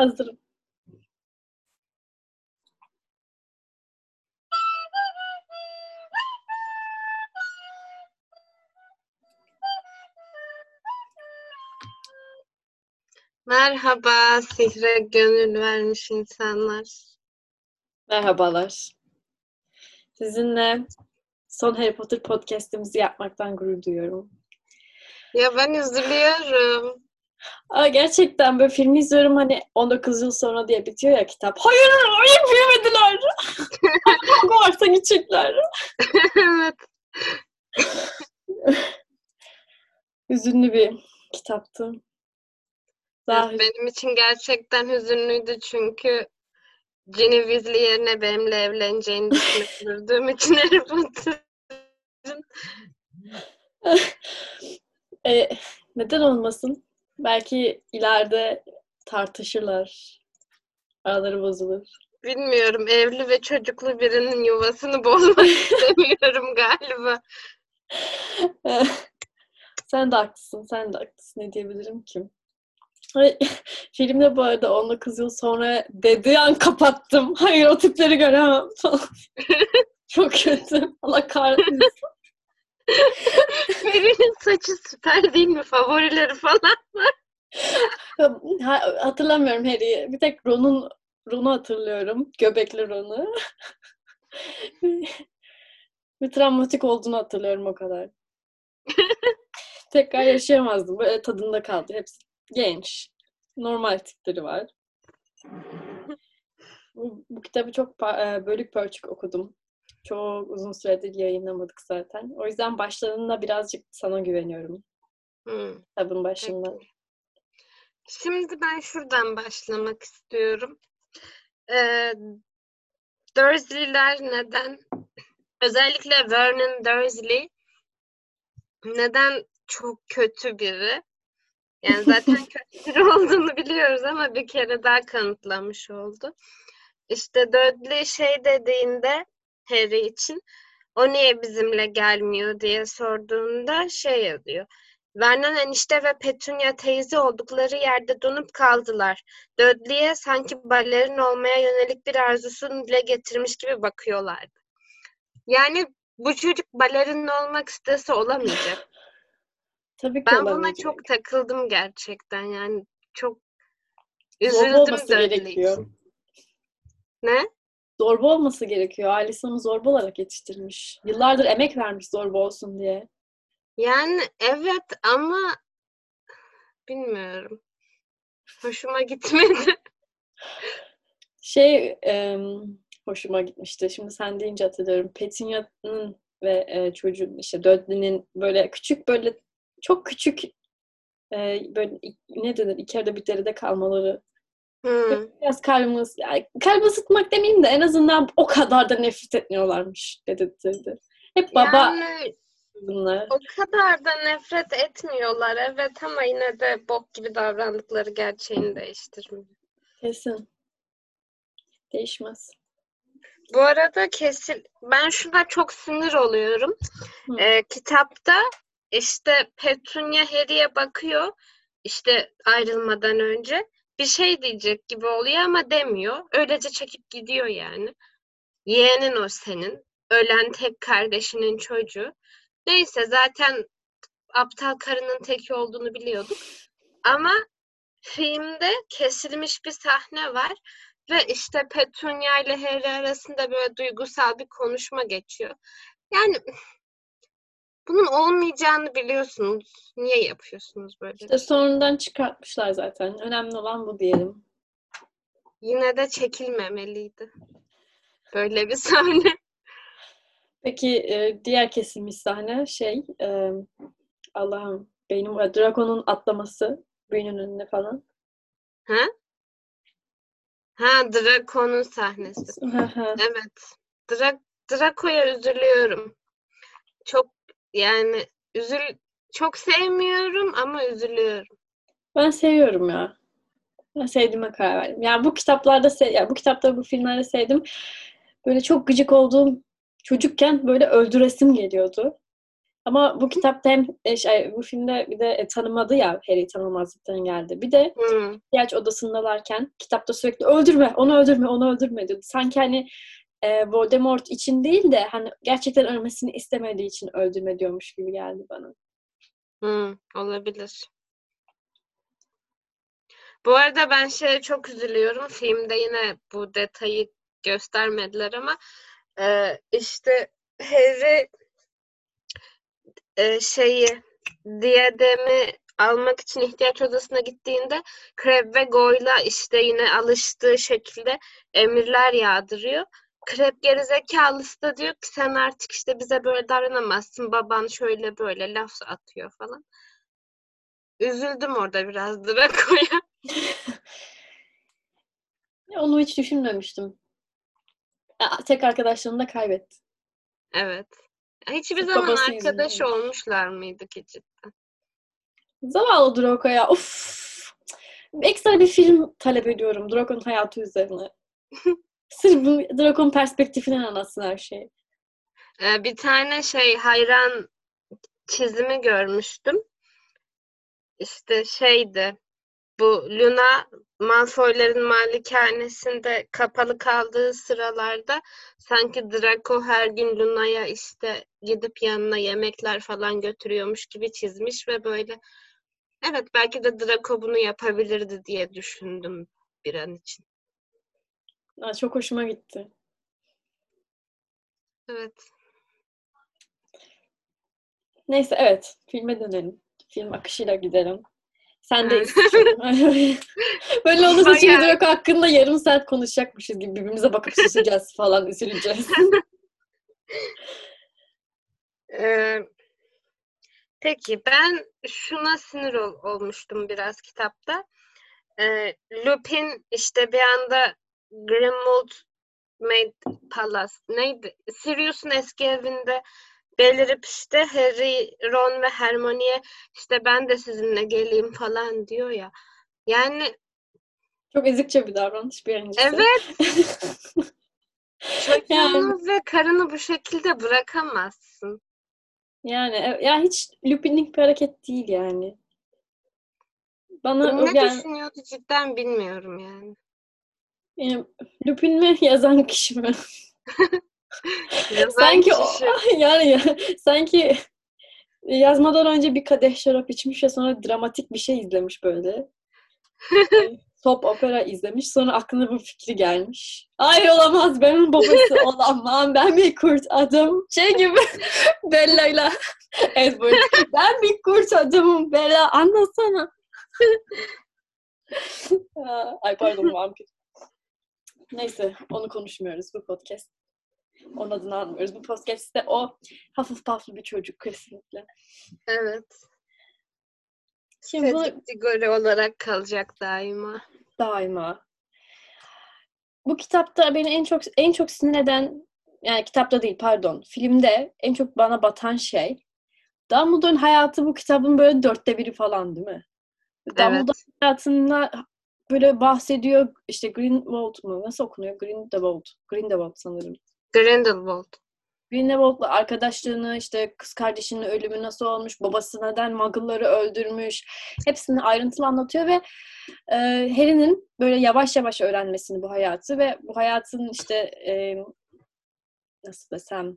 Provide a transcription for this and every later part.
Hazırım. Merhaba sihre gönül vermiş insanlar. Merhabalar. Sizinle son Harry Potter podcast'imizi yapmaktan gurur duyuyorum. Ya ben üzülüyorum. Aa, gerçekten böyle filmi izliyorum hani 19 yıl sonra diye bitiyor ya kitap. Hayır hayır bilemediler. Varsa gidecekler. evet. Hüzünlü bir kitaptı. Daha benim için gerçekten hüzünlüydü çünkü Ginny Weasley yerine benimle evleneceğini düşündürdüğüm için Harry Potter'ın E, neden olmasın? Belki ileride tartışırlar. Araları bozulur. bilmiyorum evli ve çocuklu birinin yuvasını bozmak istemiyorum galiba. sen de haklısın, sen de haklısın. Ne diyebilirim ki? Filmde bu arada 19 yıl sonra dediği an kapattım. Hayır o tipleri göremem. Çok kötü. Allah kahretsin. Harry'nin saçı süper değil mi? Favorileri falan. Ha, hatırlamıyorum Harry'i. Bir tek Ron'un Ron'u hatırlıyorum. Göbekli Ron'u. Bir travmatik olduğunu hatırlıyorum o kadar. Tekrar yaşayamazdım. Böyle tadında kaldı. Hepsi genç. Normal tipleri var. Bu, bu kitabı çok e, bölük pörçük okudum. Çok uzun süredir yayınlamadık zaten. O yüzden başlarında birazcık sana güveniyorum. Hmm. Kitabın başında. Şimdi ben şuradan başlamak istiyorum. Ee, Dursley'ler neden, özellikle Vernon Dursley neden çok kötü biri? Yani zaten kötü biri olduğunu biliyoruz ama bir kere daha kanıtlamış oldu. İşte Dudley şey dediğinde Harry için o niye bizimle gelmiyor diye sorduğunda şey yazıyor. Vernon enişte ve Petunia teyze oldukları yerde donup kaldılar. Dudley'e sanki balerin olmaya yönelik bir arzusunu dile getirmiş gibi bakıyorlardı. Yani bu çocuk balerin olmak istese olamayacak. Tabii ki Ben buna olamayacak. çok takıldım gerçekten. Yani çok üzüldüm gerekiyor. için. Ne? Zorba olması gerekiyor. Ailesi onu zorba olarak yetiştirmiş. Yıllardır emek vermiş zorba olsun diye. Yani evet ama bilmiyorum. Hoşuma gitmedi. Şey em, hoşuma gitmişti. Şimdi sen deyince hatırlıyorum. Petunia'nın ve e, çocuğun işte Dudley'nin böyle küçük böyle çok küçük e, böyle ne denir iki arada bir deride kalmaları. Hmm. Biraz kalbimi, yani kalbimi ısıtmak demeyeyim de en azından o kadar da nefret etmiyorlarmış dedirtirdi. Hep baba Yani bunlar. o kadar da nefret etmiyorlar evet ama yine de bok gibi davrandıkları gerçeğini değiştirmiyor. Kesin. Değişmez. Bu arada kesil ben şuna çok sinir oluyorum. Hı. Ee, kitapta işte Petunia Harry'e bakıyor işte ayrılmadan önce bir şey diyecek gibi oluyor ama demiyor. Öylece çekip gidiyor yani. Yeğenin o senin. Ölen tek kardeşinin çocuğu. Neyse zaten aptal karının teki olduğunu biliyorduk. Ama filmde kesilmiş bir sahne var ve işte Petunia ile Harry arasında böyle duygusal bir konuşma geçiyor. Yani bunun olmayacağını biliyorsunuz. Niye yapıyorsunuz böyle? İşte sonradan çıkartmışlar zaten. Önemli olan bu diyelim. Yine de çekilmemeliydi. Böyle bir sahne. Peki e, diğer kesilmiş sahne şey e, Allah'ım beynim var. Drakon'un atlaması beynin önüne falan. Ha? Ha, Draco'nun sahnesi. Evet. Dra Draco'ya üzülüyorum. Çok yani üzül çok sevmiyorum ama üzülüyorum. ben seviyorum ya. Ben sevdiğime karar verdim. Yani bu kitaplarda se ya bu kitapta bu filmlerde sevdim. Böyle çok gıcık olduğum çocukken böyle öldüresim geliyordu. Ama bu kitapta hem e, şey, bu filmde bir de e, tanımadı ya Harry tanımazlıktan geldi. Bir de Hmm. ihtiyaç odasındalarken kitapta sürekli öldürme, onu öldürme, onu öldürme diyordu. Sanki hani e, Voldemort için değil de hani gerçekten ölmesini istemediği için öldürme diyormuş gibi geldi bana. Hmm, olabilir. Bu arada ben şeye çok üzülüyorum. Filmde yine bu detayı göstermediler ama e, işte Harry e, şeyi diyademi almak için ihtiyaç odasına gittiğinde Crabbe ve Goyle'a işte yine alıştığı şekilde emirler yağdırıyor. Crabbe gerizekalısı da diyor ki sen artık işte bize böyle davranamazsın. Baban şöyle böyle laf atıyor falan. Üzüldüm orada biraz Draco'ya. Ya, Onu hiç düşünmemiştim. Tek arkadaşlarını da kaybetti. Evet. Hiçbir Sırf zaman arkadaş yüzünden. olmuşlar mıydı ki cidden? Zavallı Draco ya. Of. Ekstra bir film talep ediyorum Draco'nun hayatı üzerine. Sırf bu Draco'nun perspektifinden anlatsın her şeyi. Ee, bir tane şey hayran çizimi görmüştüm. İşte şeydi. Bu Luna Malfoy'ların malikanesinde kapalı kaldığı sıralarda sanki Draco her gün Luna'ya işte gidip yanına yemekler falan götürüyormuş gibi çizmiş ve böyle evet belki de Draco bunu yapabilirdi diye düşündüm bir an için. Aa, çok hoşuma gitti. Evet. Neyse evet. Filme dönelim. Film akışıyla gidelim. Sen de. Böyle olursa şimdi. Draco hakkında yarım saat konuşacakmışız gibi birbirimize bakıp susacağız falan üzüleceğiz. Ee, peki ben şuna sinir ol- olmuştum biraz kitapta. Ee, Lupin işte bir anda Maid Palace neydi? Sirius'un eski evinde belirip işte Harry, Ron ve Hermione'ye işte ben de sizinle geleyim falan diyor ya. Yani Çok ezikçe bir davranış birincisi. evet Yani, çocuğunu ve karını bu şekilde bırakamazsın. yani e- ya hiç Lupin'lik bir hareket değil yani. Bana Ne yani, düşünüyordu cidden bilmiyorum yani. Yani Lupin mi yazan kişi mi? Yazan sanki o, kişi. yani ya- sanki yazmadan önce bir kadeh şarap içmiş ve sonra dramatik bir şey izlemiş böyle. Top opera izlemiş. Sonra aklına bu fikri gelmiş. Ay olamaz ben onun babası olamam. Ben bir kurt adam. Şey gibi Bella'yla Edward. Ben bir kurt adamım Bella anlasana. Ay pardon vampir. Neyse onu konuşmuyoruz bu podcast. Onun adını almıyoruz. Bu podcast'te o hafif paflı bir çocuk kesinlikle. Evet. Şimdi bunu Kategori olarak kalacak daima. daima. Bu kitapta beni en çok en çok sinir eden yani kitapta değil pardon filmde en çok bana batan şey Dumbledore'un hayatı bu kitabın böyle dörtte biri falan değil mi? Dumbledore hayatında böyle bahsediyor işte Grindelwald mu? Nasıl okunuyor? Grindelwald. Grindelwald sanırım. Grindelwald. Grindelwald'la arkadaşlığını, işte kız kardeşinin ölümü nasıl olmuş, babası neden Muggle'ları öldürmüş, hepsini ayrıntılı anlatıyor ve e, Harry'nin böyle yavaş yavaş öğrenmesini bu hayatı ve bu hayatın işte e, nasıl desem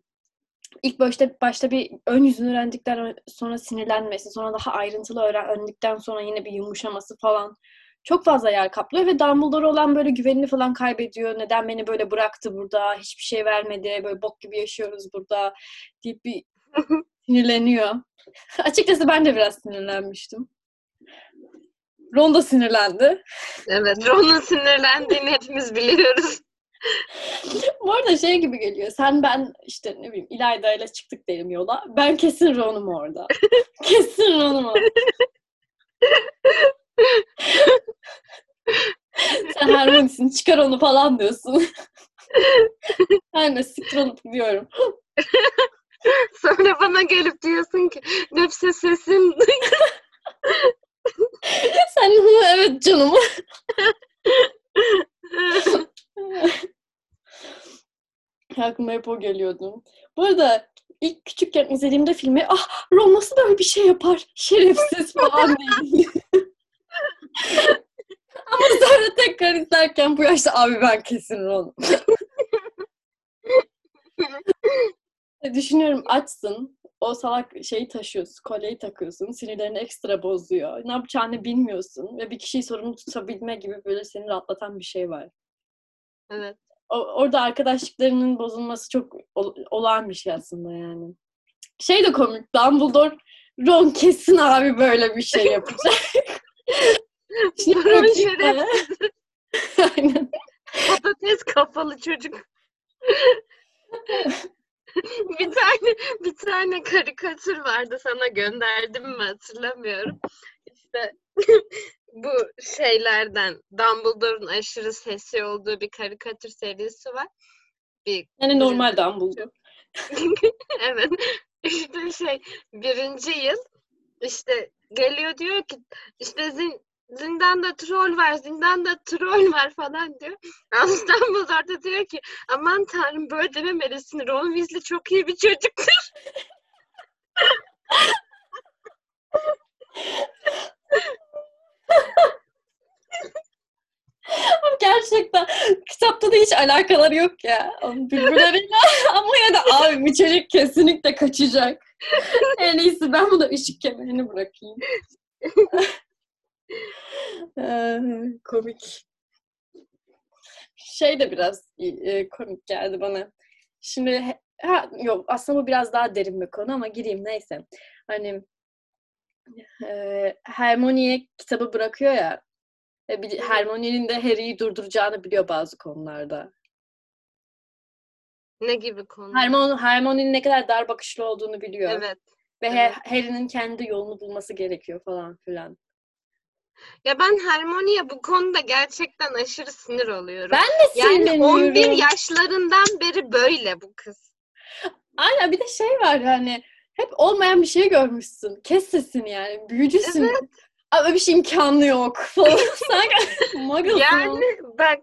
ilk başta başta bir ön yüzünü öğrendikten sonra sinirlenmesi, sonra daha ayrıntılı öğrendikten sonra yine bir yumuşaması falan çok fazla yer kaplıyor ve Dumbledore olan böyle güvenini falan kaybediyor. Neden beni böyle bıraktı burada? Hiçbir şey vermedi. Böyle bok gibi yaşıyoruz burada deyip bir sinirleniyor. Açıkçası ben de biraz sinirlenmiştim. Ron da sinirlendi. Evet, Ron'un sinirlendiğini hepimiz biliyoruz. Bu arada şey gibi geliyor. Sen ben işte ne bileyim İlayda ile çıktık diyelim yola. Ben kesin Ron'um orada. kesin Ron'um orada. Sen Hermione'sin çıkar onu falan diyorsun. ben de siktir olup diyorum. Sonra bana gelip diyorsun ki nefse sesin Sen evet canım. Aklıma hep o geliyordu. Bu arada ilk küçükken izlediğimde filmi ah Ron nasıl böyle bir şey yapar? Şerefsiz falan diye. Ama sonra tekrar izlerken bu yaşta abi ben kesin Ron. Düşünüyorum açsın. O salak şeyi taşıyorsun, kolyeyi takıyorsun. Sinirlerini ekstra bozuyor. Ne yapacağını bilmiyorsun. Ve bir kişiyi sorumlu tutabilme gibi böyle seni rahatlatan bir şey var. Evet. O, orada arkadaşlıklarının bozulması çok ol, olağan bir şey aslında yani. Şey de komik. Dumbledore Ron kesin abi böyle bir şey yapacak. Şerefsiz. Aynen. Patates kafalı çocuk. bir tane bir tane karikatür vardı sana gönderdim mi hatırlamıyorum. İşte bu şeylerden Dumbledore'un aşırı sesi olduğu bir karikatür serisi var. Bir Yani normal Dumbledore. evet. İşte şey birinci yıl işte geliyor diyor ki işte zin, zindanda troll var, zindanda troll var falan diyor. Dumbledore da diyor ki aman tanrım böyle dememelisin. Ron Weasley çok iyi bir çocuktur. Gerçekten kitapta da hiç alakaları yok ya. Birbirleriyle. Ama ya da abi bir çocuk kesinlikle kaçacak. En iyisi ben buna ışık kemerini bırakayım. Komik. Şey de biraz e, komik geldi bana. Şimdi ha, yok aslında bu biraz daha derin bir konu ama gireyim neyse. Hani e, Hermione'ye kitabı bırakıyor ya bir, Hermione'nin de Harry'i durduracağını biliyor bazı konularda. Ne gibi konu? Hermione, Hermione'nin ne kadar dar bakışlı olduğunu biliyor. Evet. Ve evet. Harry'nin kendi yolunu bulması gerekiyor falan filan. Ya ben Hermione'ye bu konuda gerçekten aşırı sinir oluyorum. Ben de sinirleniyorum. Yani 11 yaşlarından beri böyle bu kız. Aynen bir de şey var hani hep olmayan bir şey görmüşsün. Kes sesini yani. Büyücüsün. Evet. Abi bir şey imkanı yok falan. Sen. Yani bak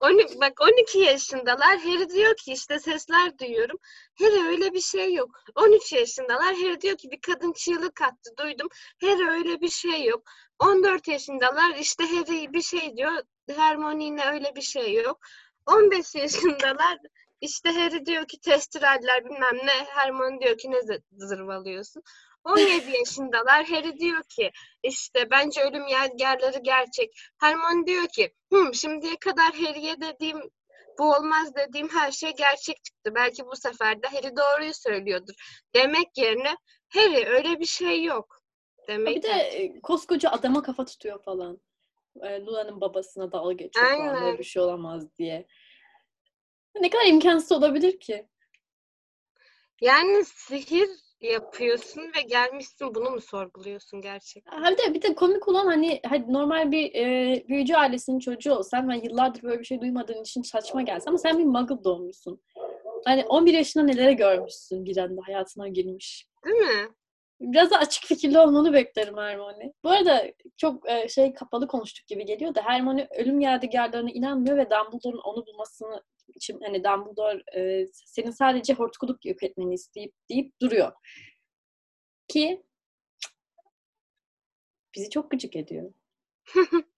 12, bak 12 yaşındalar. Harry diyor ki işte sesler duyuyorum. Harry öyle bir şey yok. 13 yaşındalar. Harry diyor ki bir kadın çığlık attı duydum. Harry öyle bir şey yok. 14 yaşındalar. işte Harry bir şey diyor. Hermione'yle öyle bir şey yok. 15 yaşındalar. İşte Harry diyor ki testiraller bilmem ne. Hermione diyor ki ne zırvalıyorsun. 17 yaşındalar. Harry diyor ki işte bence ölüm yadigarları gerçek. Hermione diyor ki Hı, şimdiye kadar Harry'e dediğim bu olmaz dediğim her şey gerçek çıktı. Belki bu sefer de Harry doğruyu söylüyordur. Demek yerine Harry öyle bir şey yok. Demek bir de koskoca adama kafa tutuyor falan. Lula'nın babasına dalga geçiyor Aynen. falan. Böyle bir şey olamaz diye. Ne kadar imkansız olabilir ki? Yani sihir yapıyorsun ve gelmişsin bunu mu sorguluyorsun gerçekten? Bir de bir de komik olan hani, hani normal bir e, büyücü ailesinin çocuğu olsan hani yıllardır böyle bir şey duymadığın için saçma gelse ama sen bir muggle doğmuşsun. Hani 11 yaşında nelere görmüşsün bir anda hayatına girmiş. Değil mi? Biraz da açık fikirli olmanı beklerim Hermione. Bu arada çok e, şey kapalı konuştuk gibi geliyor da Hermione ölüm yadigarlarına inanmıyor ve Dumbledore'un onu bulmasını için hani Dumbledore e, senin sadece hortkuluk yok etmeni isteyip deyip duruyor. Ki bizi çok gıcık ediyor.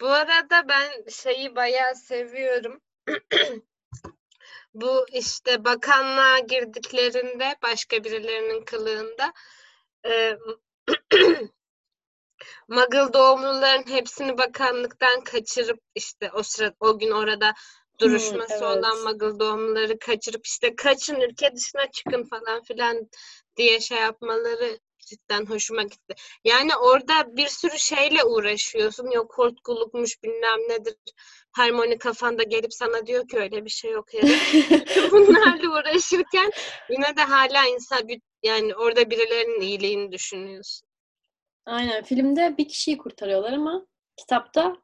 Bu arada ben şeyi bayağı seviyorum. Bu işte bakanlığa girdiklerinde başka birilerinin kılığında e, Muggle doğumluların hepsini bakanlıktan kaçırıp işte o sıra o gün orada duruşması evet. olan Muggle doğumluları kaçırıp işte kaçın ülke dışına çıkın falan filan diye şey yapmaları cidden hoşuma gitti. Yani orada bir sürü şeyle uğraşıyorsun. Yok hortkulukmuş bilmem nedir. Harmoni kafanda gelip sana diyor ki öyle bir şey yok herif. Bunlarla uğraşırken yine de hala insan yani orada birilerinin iyiliğini düşünüyorsun. Aynen. Filmde bir kişiyi kurtarıyorlar ama kitapta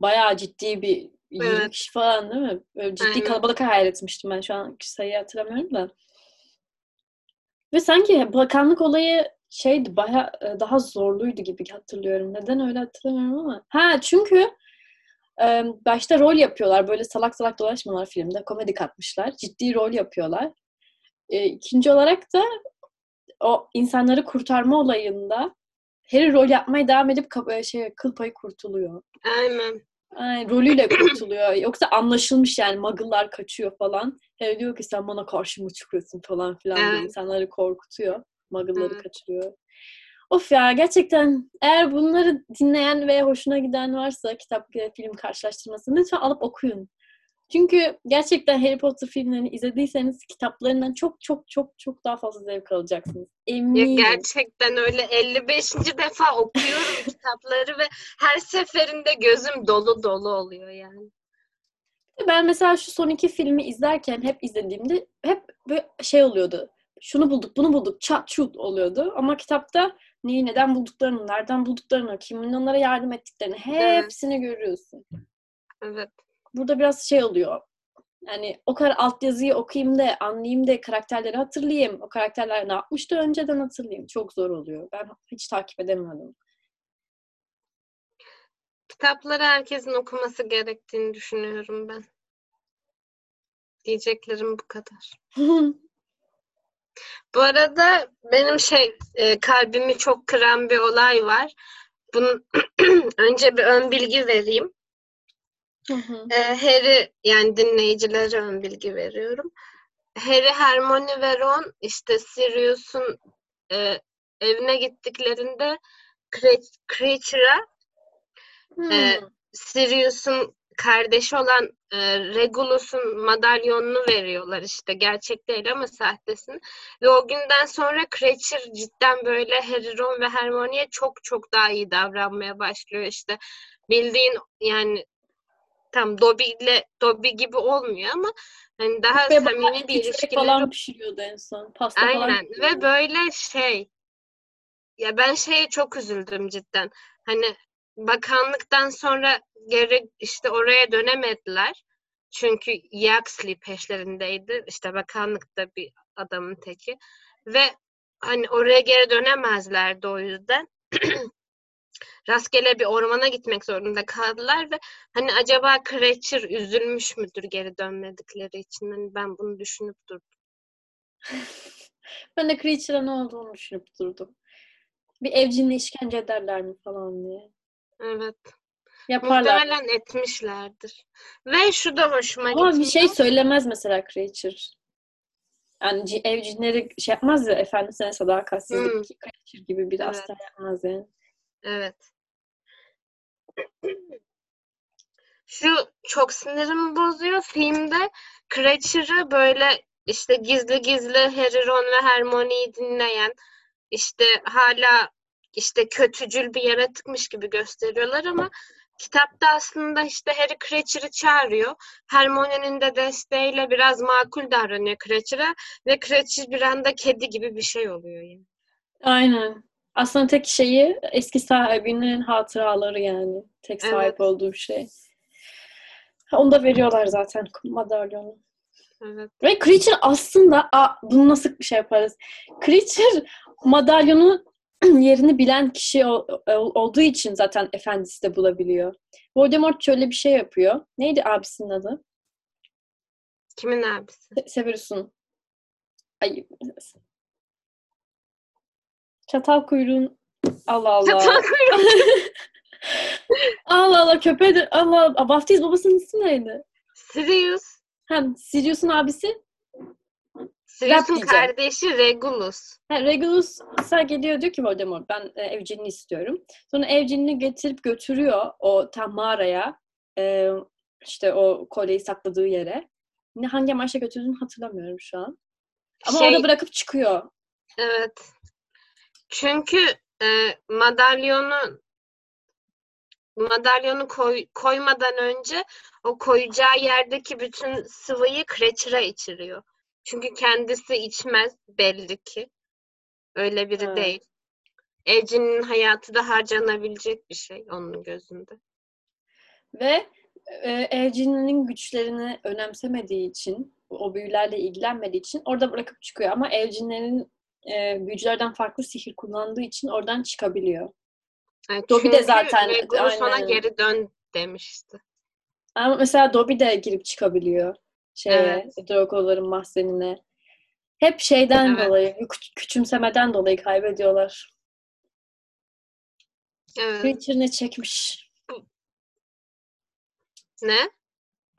bayağı ciddi bir 20 Evet. kişi falan değil mi? Böyle ciddi Aynen. kalabalık hayal etmiştim ben. Şu an sayıyı hatırlamıyorum da. Ve sanki bakanlık olayı şeydi bayağı e, daha zorluydu gibi hatırlıyorum. Neden öyle hatırlamıyorum ama. Ha çünkü e, başta rol yapıyorlar. Böyle salak salak dolaşmıyorlar filmde. Komedi katmışlar. Ciddi rol yapıyorlar. E, ikinci olarak da o insanları kurtarma olayında Harry rol yapmaya devam edip şey kıl payı kurtuluyor. Aynen. Ay, rolüyle kurtuluyor. Yoksa anlaşılmış yani muggle'lar kaçıyor falan. Harry diyor ki sen bana karşı mı çıkıyorsun falan filan evet. diye insanları korkutuyor. Muggle'ları kaçırıyor. Of ya gerçekten eğer bunları dinleyen ve hoşuna giden varsa kitap film karşılaştırması lütfen alıp okuyun. Çünkü gerçekten Harry Potter filmlerini izlediyseniz kitaplarından çok çok çok çok daha fazla zevk alacaksınız. Eminim. Ya gerçekten öyle 55. defa okuyorum kitapları ve her seferinde gözüm dolu dolu oluyor yani. Ben mesela şu son iki filmi izlerken hep izlediğimde hep böyle şey oluyordu. Şunu bulduk, bunu bulduk, çat çut oluyordu. Ama kitapta neyi neden bulduklarını, nereden bulduklarını, kimin onlara yardım ettiklerini hepsini evet. görüyorsun. Evet burada biraz şey oluyor. Yani o kadar altyazıyı okuyayım da anlayayım da karakterleri hatırlayayım. O karakterler ne yapmıştı önceden hatırlayayım. Çok zor oluyor. Ben hiç takip edemedim. Kitapları herkesin okuması gerektiğini düşünüyorum ben. Diyeceklerim bu kadar. bu arada benim şey e, kalbimi çok kıran bir olay var. Bunun önce bir ön bilgi vereyim. Hı hı. E, Harry yani dinleyicilere ön bilgi veriyorum. Harry, Hermione ve Ron işte Sirius'un e, evine gittiklerinde Creature'a e, Sirius'un kardeşi olan e, Regulus'un madalyonunu veriyorlar işte. Gerçek değil ama sahtesini. Ve o günden sonra Creature cidden böyle Harry, Ron ve Hermione'ye çok çok daha iyi davranmaya başlıyor işte. Bildiğin yani tam Dobby ile Dobby gibi olmuyor ama hani daha ve samimi bir ilişkileri falan pişiriyordu en son. Pasta Aynen. falan ve böyle şey ya ben şeye çok üzüldüm cidden. Hani bakanlıktan sonra geri işte oraya dönemediler. Çünkü Yaxley peşlerindeydi. İşte bakanlıkta bir adamın teki. Ve hani oraya geri dönemezlerdi o yüzden. rastgele bir ormana gitmek zorunda kaldılar ve hani acaba Cratcher üzülmüş müdür geri dönmedikleri için? Hani ben bunu düşünüp durdum. ben de Cratcher'a ne olduğunu düşünüp durdum. Bir evcinle işkence ederler mi falan diye. Evet. Yaparlar. Muhtemelen etmişlerdir. Ve şu da hoşuma Ama gitmiyor. bir şey söylemez mesela Creature. Yani evcinleri şey yapmaz ya efendisine sadakatsizlik hmm. Creature gibi bir evet. asla yapmaz yani. Evet. Şu çok sinirimi bozuyor. Filmde Cratcher'ı böyle işte gizli gizli Harry, Ron ve Hermione'yi dinleyen işte hala işte kötücül bir yaratıkmış gibi gösteriyorlar ama kitapta aslında işte Harry Cratcher'ı çağırıyor. Hermione'nin de desteğiyle biraz makul davranıyor Cratcher'a ve Cratcher bir anda kedi gibi bir şey oluyor yani. Aynen. Aslında tek şeyi eski sahibinin hatıraları yani. Tek sahip evet. olduğu şey. Onu da veriyorlar zaten madalyonu. Evet. Ve Creature aslında a, bunu nasıl bir şey yaparız? Creature madalyonu yerini bilen kişi olduğu için zaten efendisi de bulabiliyor. Voldemort şöyle bir şey yapıyor. Neydi abisinin adı? Kimin abisi? Severus'un. Ay, Çatal kuyruğun Allah Allah. Çatal kuyruğun. Allah Allah köpeği Allah Allah. Vaftiz babasının ismi neydi? Sirius. Hem Sirius'un abisi? Sirius'un kardeşi Regulus. Ha, Regulus geliyor diyor ki Voldemort ben e, evcilini istiyorum. Sonra evcilini getirip götürüyor o tam mağaraya. E, işte o kolyeyi sakladığı yere. Ne hangi amaçla götürdüğünü hatırlamıyorum şu an. Ama şey, orada bırakıp çıkıyor. Evet. Çünkü e, madalyonu madalyonu koy, koymadan önce o koyacağı yerdeki bütün sıvıyı Cratcher'a içiriyor. Çünkü kendisi içmez belli ki. Öyle biri evet. değil. Evcinin hayatı da harcanabilecek bir şey onun gözünde. Ve e, evcinin güçlerini önemsemediği için, o büyülerle ilgilenmediği için orada bırakıp çıkıyor. Ama evcinlerin e, büyücülerden farklı sihir kullandığı için oradan çıkabiliyor. Yani Dobby de zaten Regulus ona geri dön demişti. Ama mesela Dobby de girip çıkabiliyor şeye, Evet. Draco'ların mahzenine. Hep şeyden Evet. dolayı, kü- küçümsemeden dolayı kaybediyorlar. Evet. Creature ne çekmiş? Ne?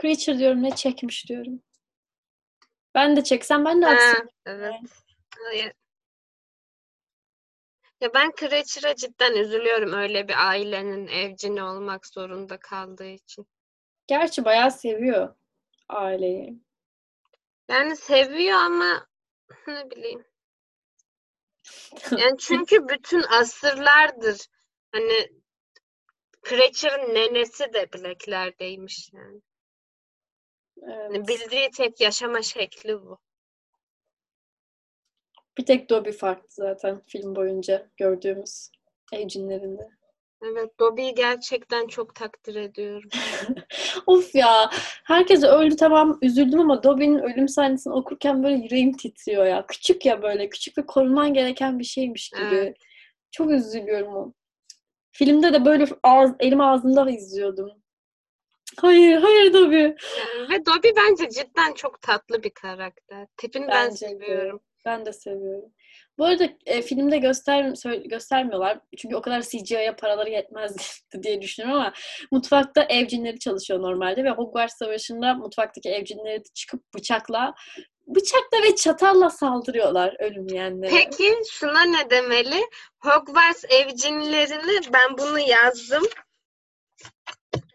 Creature diyorum ne çekmiş diyorum. Ben de çeksem ben de aksın. evet. Hayır. Ya ben Creature'a cidden üzülüyorum öyle bir ailenin evcini olmak zorunda kaldığı için. Gerçi bayağı seviyor aileyi. Yani seviyor ama ne bileyim. Yani çünkü bütün asırlardır hani Creature'ın nenesi de Black'lerdeymiş yani. Hani Evet. bildiği tek yaşama şekli bu. Bir tek Dobby farklı zaten film boyunca gördüğümüz evcinlerinde. Evet, Dobby'yi gerçekten çok takdir ediyorum. Of ya. Herkes öldü tamam üzüldüm ama Dobby'nin ölüm sahnesini okurken böyle yüreğim titriyor ya. Küçük ya böyle. Küçük ve koruman gereken bir şeymiş gibi. Evet. Çok üzülüyorum o. Filmde de böyle ağız, elim ağzımda izliyordum. Hayır, hayır Dobby. Ve Dobby bence cidden çok tatlı bir karakter. Tipini ben Bence de. seviyorum. Ben de seviyorum. Bu arada e, filmde göster göstermiyorlar. Çünkü o kadar CGI'ye paraları yetmez diye düşünüyorum ama mutfakta evcinleri çalışıyor normalde ve Hogwarts Savaşı'nda mutfaktaki evcinleri çıkıp bıçakla bıçakla ve çatalla saldırıyorlar ölüm yiyenlere. Peki şuna ne demeli? Hogwarts evcinlerini ben bunu yazdım.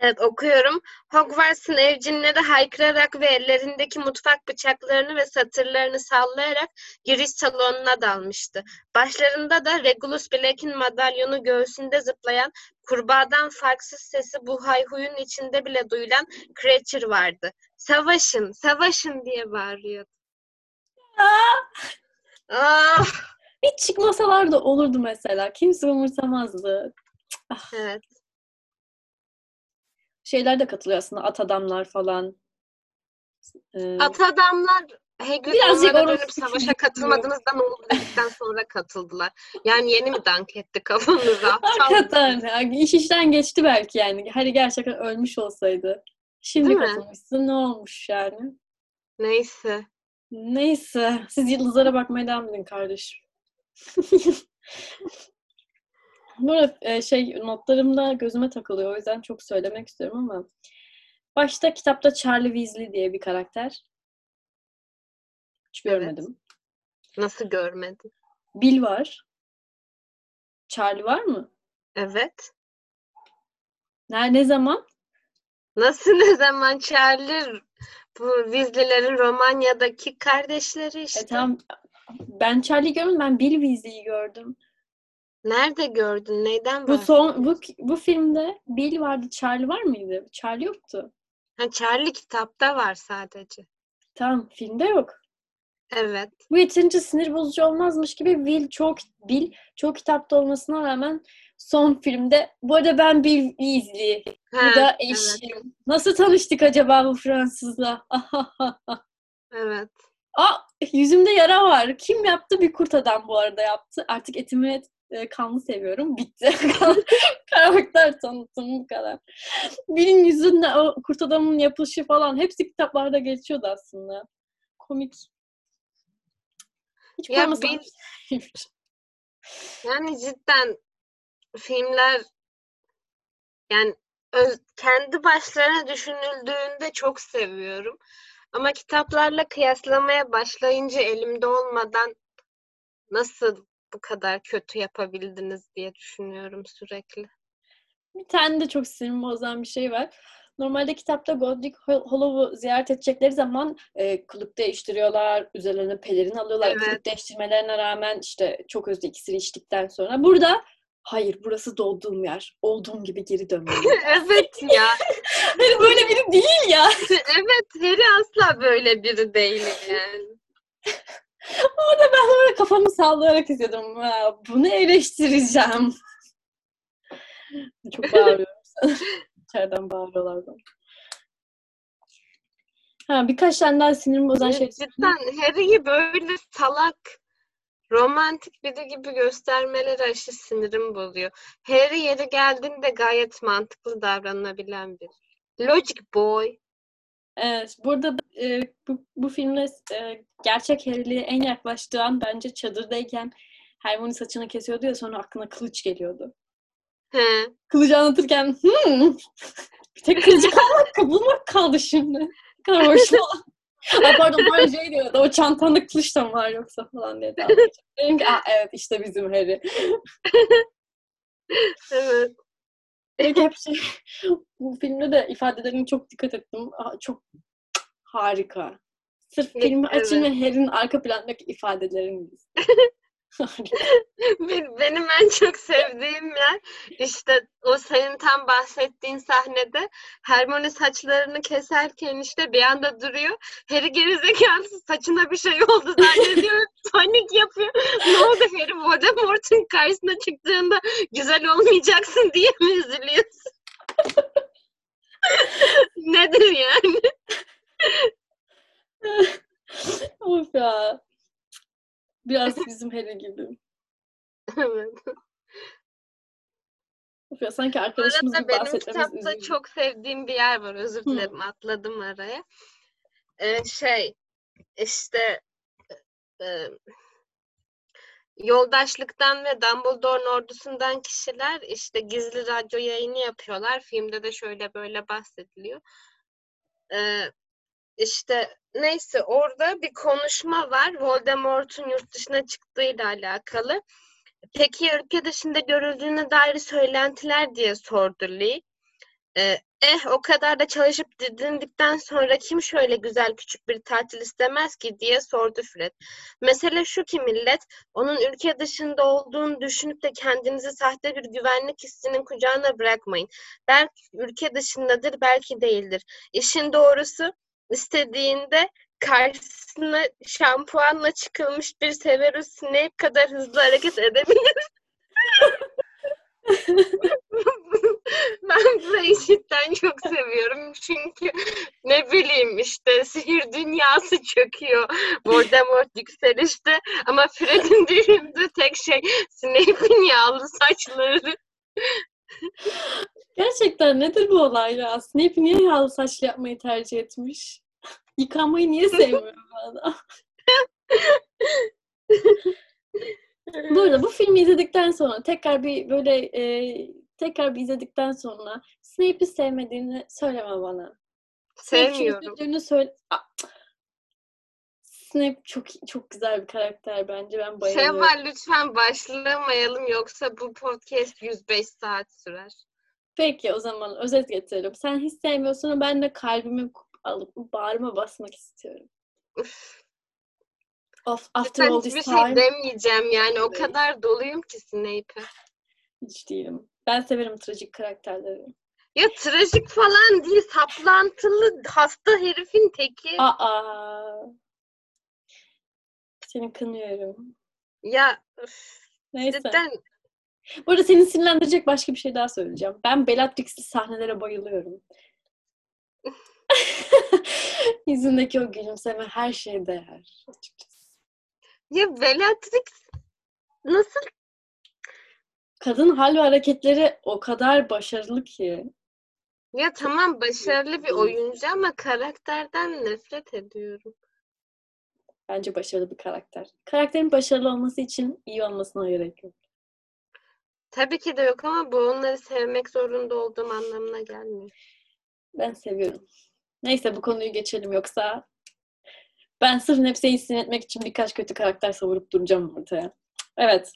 Evet okuyorum. Hogwarts'ın evcinleri haykırarak ve ellerindeki mutfak bıçaklarını ve satırlarını sallayarak giriş salonuna dalmıştı. Başlarında da Regulus Black'in madalyonu göğsünde zıplayan kurbağadan farksız sesi bu hayhuyun içinde bile duyulan Creature vardı. Savaşın, savaşın diye bağırıyordu. Ah, Hiç çıkmasalar da olurdu mesela. Kimse umursamazdı. evet. Şeyler de katılıyor aslında. At adamlar falan. Ee, At adamlar Hagrid Birazcık onlara dönüp savaşa küçük katılmadığınızda ne oldu dedikten sonra katıldılar. Yani yeni mi dank etti kafanıza? Hakikaten. ya, iş işten geçti belki yani. Hani gerçekten ölmüş olsaydı. Şimdi Değil mi? katılmışsın ne olmuş yani? Neyse. Neyse. Siz yıldızlara bakmaya devam edin kardeşim. Bu arada e, şey notlarımda gözüme takılıyor. O yüzden çok söylemek istiyorum ama başta kitapta Charlie Weasley diye bir karakter. Hiç Evet. görmedim. Nasıl görmedin? Bill var. Charlie var mı? Evet. Ne, ne zaman? Nasıl ne zaman Charlie bu Weasley'lerin Romanya'daki kardeşleri işte. E tamam. Ben Charlie görmedim. Ben Bill Weasley'i gördüm. Nerede gördün? Neyden Bu son bu bu filmde Bill vardı. Charlie var mıydı? Charlie yoktu. Ha, Charlie kitapta var sadece. Tamam, filmde yok. Evet. Bu yeterince sinir bozucu olmazmış gibi Will çok Bill çok kitapta olmasına rağmen son filmde bu arada ben Bill Weasley. Bu da evet. eşim. Nasıl tanıştık acaba bu Fransızla? Evet. Aa, yüzümde yara var. Kim yaptı? Bir kurt adam bu arada yaptı. Artık etimi e, kanlı seviyorum. Bitti. Karakter tanıtım bu kadar. Bill'in yüzünde o kurt adamın yapılışı falan hepsi kitaplarda geçiyordu aslında. Komik. Hiç Ya koymasam. Bill- Yani cidden filmler yani öz- kendi başlarına düşünüldüğünde çok seviyorum. Ama kitaplarla kıyaslamaya başlayınca elimde olmadan nasıl bu kadar kötü yapabildiniz diye düşünüyorum sürekli. Bir tane de çok sinirimi bozan bir şey var. Normalde kitapta Godric Hollow'u ziyaret edecekleri zaman e, kılık değiştiriyorlar, üzerlerine pelerin alıyorlar. Evet. Kılık değiştirmelerine rağmen işte çok özlü iksiri içtikten sonra. Burada hayır burası doğduğum yer. Olduğum gibi geri dönmeliyim. Evet ya. Hani böyle biri değil ya. Evet, Harry asla böyle biri değil yani. Orada ben böyle kafamı sallayarak izliyordum. Bunu eleştireceğim. Çok bağırıyorum. İçeriden bağırıyorlar bana. Ha, birkaç tane daha sinirimi bozan şey. Cidden Harry'i böyle salak, romantik biri gibi göstermeleri aşırı sinirim bozuyor. Harry yeri geldiğinde gayet mantıklı davranabilen biri. Logic Boy. Evet, burada e, bu, bu filmde e, gerçek Harry'liğe en yaklaştığı an bence çadırdayken Hermione saçını kesiyordu ya sonra aklına kılıç geliyordu. He. Kılıcı anlatırken hmm, bir tek kılıcı kalmak, bulmak kaldı şimdi. Ne kadar hoş Aa, pardon böyle şey diyordu. O çantanda kılıç da mı var yoksa falan diye dalga. Dedim ki Aa, evet işte bizim Harry. evet. Peki hep şey, bu filmde de ifadelerine çok dikkat ettim. Aa, çok harika. Sırf filmi Evet. açın ve Harry'nin arka plandaki. Bir- Benim en çok sevdiğim yer işte o senin tam bahsettiğin sahnede Hermione saçlarını keserken işte bir anda duruyor. Harry gerizekalı saçına bir şey oldu zannediyor. Panik yapıyor. Ne oldu Harry Voldemort'un karşısına çıktığında güzel olmayacaksın diye mi üzülüyorsun? Nedir yani? of ya. Biraz bizim Harry gibi. Evet. Of ya sanki arkadaşımız gibi benim kitapta üzücü. çok sevdiğim bir yer var. Özür Hı. dilerim atladım araya. Ee, şey işte e, yoldaşlıktan ve Dumbledore'un ordusundan kişiler işte gizli radyo yayını yapıyorlar. Filmde de şöyle böyle bahsediliyor. Ee, işte neyse orada bir konuşma var. Voldemort'un yurt dışına çıktığıyla alakalı. Peki ülke dışında görüldüğüne dair söylentiler diye sordu Lee. Ee, eh o kadar da çalışıp didindikten sonra kim şöyle güzel küçük bir tatil istemez ki diye sordu Fred. Mesele şu ki millet onun ülke dışında olduğunu düşünüp de kendinizi sahte bir güvenlik hissinin kucağına bırakmayın. Belki ülke dışındadır belki değildir. İşin doğrusu istediğinde karşısına şampuanla çıkılmış bir Severus Snape kadar hızlı hareket edebilir. ben burayı cidden çok seviyorum çünkü ne bileyim işte sihir dünyası çöküyor. Voldemort yükselişte ama Fred'in düşündüğü tek şey Snape'in yağlı saçları. Gerçekten nedir bu olay ya? Snape niye yağlı saçlı yapmayı tercih etmiş? Yıkanmayı niye sevmiyor bu adam? Bu arada bu filmi izledikten sonra tekrar bir böyle e, tekrar bir izledikten sonra Snape'i sevmediğini söyleme bana. Snape'i Sevmiyorum. üzüldüğünü söyle. Snape çok çok güzel bir karakter bence. Ben bayılıyorum. Şevval lütfen başlamayalım yoksa bu podcast 105 saat sürer. Peki o zaman özet getirelim. Sen hiç sevmiyorsun ama ben de kalbimi alıp bağrıma basmak istiyorum. Of, after Ben all this hiçbir şey time demeyeceğim yani o kadar doluyum ki Snape'e. hiç değilim. Ben severim trajik karakterleri. Ya trajik falan değil saplantılı hasta herifin teki. Aa. Seni kınıyorum. Ya üf, Neyse. cidden Bu arada seni sinirlendirecek başka bir şey daha söyleyeceğim. Ben Bellatrix'li sahnelere bayılıyorum. Yüzündeki o gülümseme her şeye değer. açıkçası. ya Bellatrix nasıl Kadın hal ve hareketleri o kadar başarılı ki. ya tamam başarılı bir oyuncu ama karakterden nefret ediyorum. Bence başarılı bir karakter. Karakterin başarılı olması için iyi olmasına gerek yok. Tabii ki de yok ama bu onları sevmek zorunda olduğum anlamına gelmiyor. Ben seviyorum. Neyse bu konuyu geçelim yoksa ben sırf nefseyi sinir etmek için birkaç kötü karakter savurup duracağım ortaya. Evet.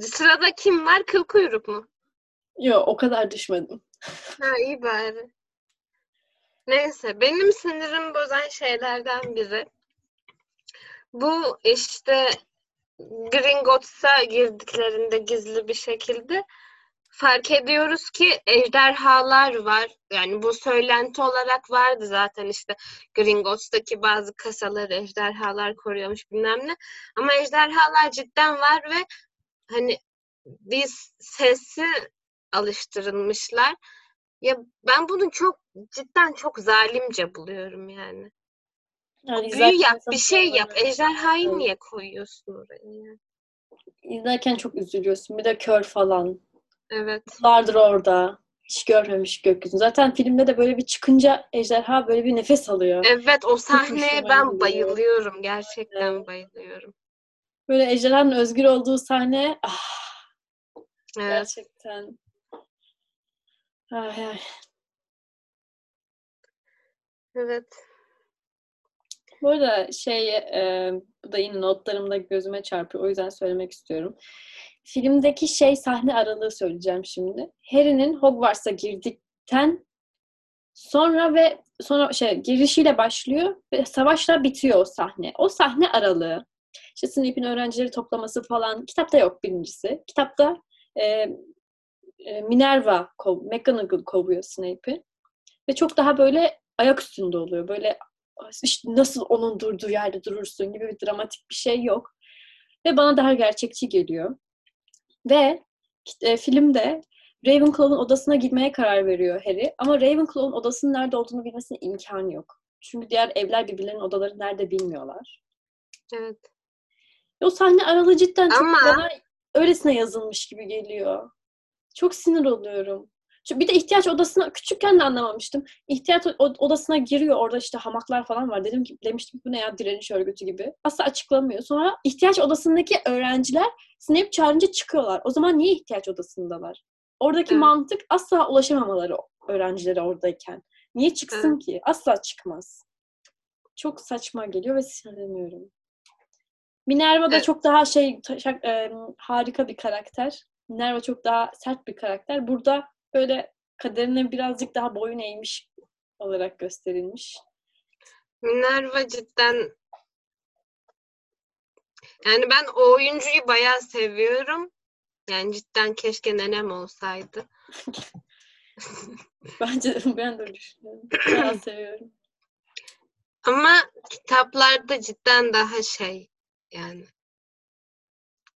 Sırada kim var? Kıl kuyruk mu? Yok o kadar düşmedim. Ha iyi bari. Neyse benim sinirimi bozan şeylerden biri. Bu işte Gringotts'a girdiklerinde gizli bir şekilde fark ediyoruz ki ejderhalar var. Yani bu söylenti olarak vardı zaten işte Gringotts'taki bazı kasaları ejderhalar koruyormuş bilmem ne. Ama ejderhalar cidden var ve hani biz sesi alıştırılmışlar. Ya ben bunu çok cidden çok zalimce buluyorum yani. Yani Büyü yap, bir şey yap. Ejderhayı Evet. niye koyuyorsun oraya? ya? İzlerken çok üzülüyorsun. Bir de kör falan. Evet. Yıllardır orada. hiç görmemiş gökyüzünü. Zaten filmde de böyle bir çıkınca ejderha böyle bir nefes alıyor. Evet o sahneye ben bayılıyorum. Gerçekten Evet. bayılıyorum. Böyle ejderhanın özgür olduğu sahne ah, Evet. gerçekten. Ay, ay. Evet. Bu arada şey e, bu da yine notlarımda gözüme çarpıyor. O yüzden söylemek istiyorum. Filmdeki şey sahne aralığı söyleyeceğim şimdi. Harry'nin Hogwarts'a girdikten sonra ve sonra şey girişiyle başlıyor ve savaşla bitiyor o sahne. O sahne aralığı. İşte Snape'in öğrencileri toplaması falan kitapta yok birincisi. Kitapta e, e, Minerva, kov, McGonagall kovuyor Snape'i. Ve çok daha böyle ayak üstünde oluyor. Böyle işte nasıl onun durduğu yerde durursun gibi bir dramatik bir şey yok. Ve bana daha gerçekçi geliyor. Ve e, filmde Ravenclaw'un odasına girmeye karar veriyor Harry. Ama Ravenclaw'un odasının nerede olduğunu bilmesine imkanı yok. Çünkü diğer evler birbirlerinin odaları nerede bilmiyorlar. Evet. Ve o sahne aralığı cidden çok Ama- bana öylesine yazılmış gibi geliyor. Çok sinir oluyorum. Çünkü bir de ihtiyaç odasına küçükken de anlamamıştım. İhtiyaç odasına giriyor. Orada işte hamaklar falan var. Dedim ki demiştim bu ne ya direniş örgütü gibi. Asla açıklamıyor. Sonra ihtiyaç odasındaki öğrenciler Snape çağırınca çıkıyorlar. O zaman niye ihtiyaç odasındalar? Oradaki Evet. mantık asla ulaşamamaları öğrencilere oradayken. Niye çıksın Evet. ki? Asla çıkmaz. Çok saçma geliyor ve sinirleniyorum. Minerva da Evet. çok daha şey ta- şak- e, harika bir karakter. Minerva çok daha sert bir karakter. Burada böyle kaderine birazcık daha boyun eğmiş olarak gösterilmiş. Minerva cidden yani ben o oyuncuyu bayağı seviyorum. Yani cidden keşke nenem olsaydı. Bence ben de düşünüyorum. Bayağı seviyorum. Ama kitaplarda cidden daha şey yani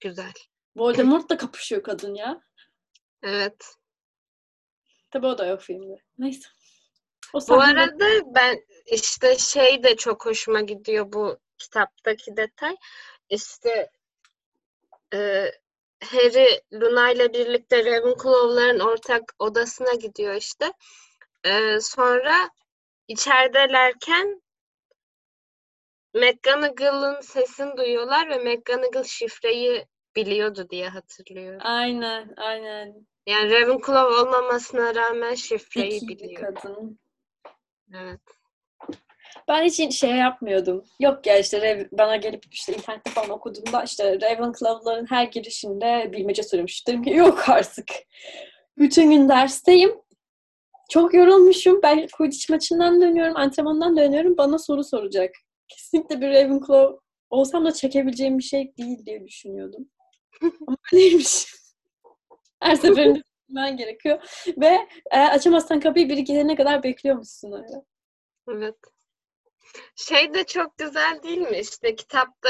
güzel. Voldemort'la kapışıyor kadın ya. Evet. Tabii o da yok filmde. Neyse. O Bu sahne arada ben işte şey de çok hoşuma gidiyor bu kitaptaki detay. İşte e, Harry Luna ile birlikte Ravenclaw'ların ortak odasına gidiyor işte. E, sonra içeridelerken McGonagall'ın sesini duyuyorlar ve McGonagall şifreyi biliyordu diye hatırlıyorum. Aynen, aynen. Yani Ravenclaw olmamasına rağmen şifreyi Zeki biliyor. kadın. Evet. Ben hiç şey yapmıyordum. Yok ya işte bana gelip işte internette falan okuduğumda işte Ravenclaw'ların her girişinde bilmece söylemiş. Dedim ki yok artık. Bütün gün dersteyim. Çok yorulmuşum. Ben Quidditch maçından dönüyorum, antrenmandan dönüyorum. Bana soru soracak. Kesinlikle bir Ravenclaw olsam da çekebileceğim bir şey değil diye düşünüyordum. Ama öyleymiş. Her seferinde bilmen gerekiyor. Ve eğer açamazsan kapıyı biri gelene kadar bekliyormuşsun öyle. Evet. Şey de çok güzel değil mi? İşte kitapta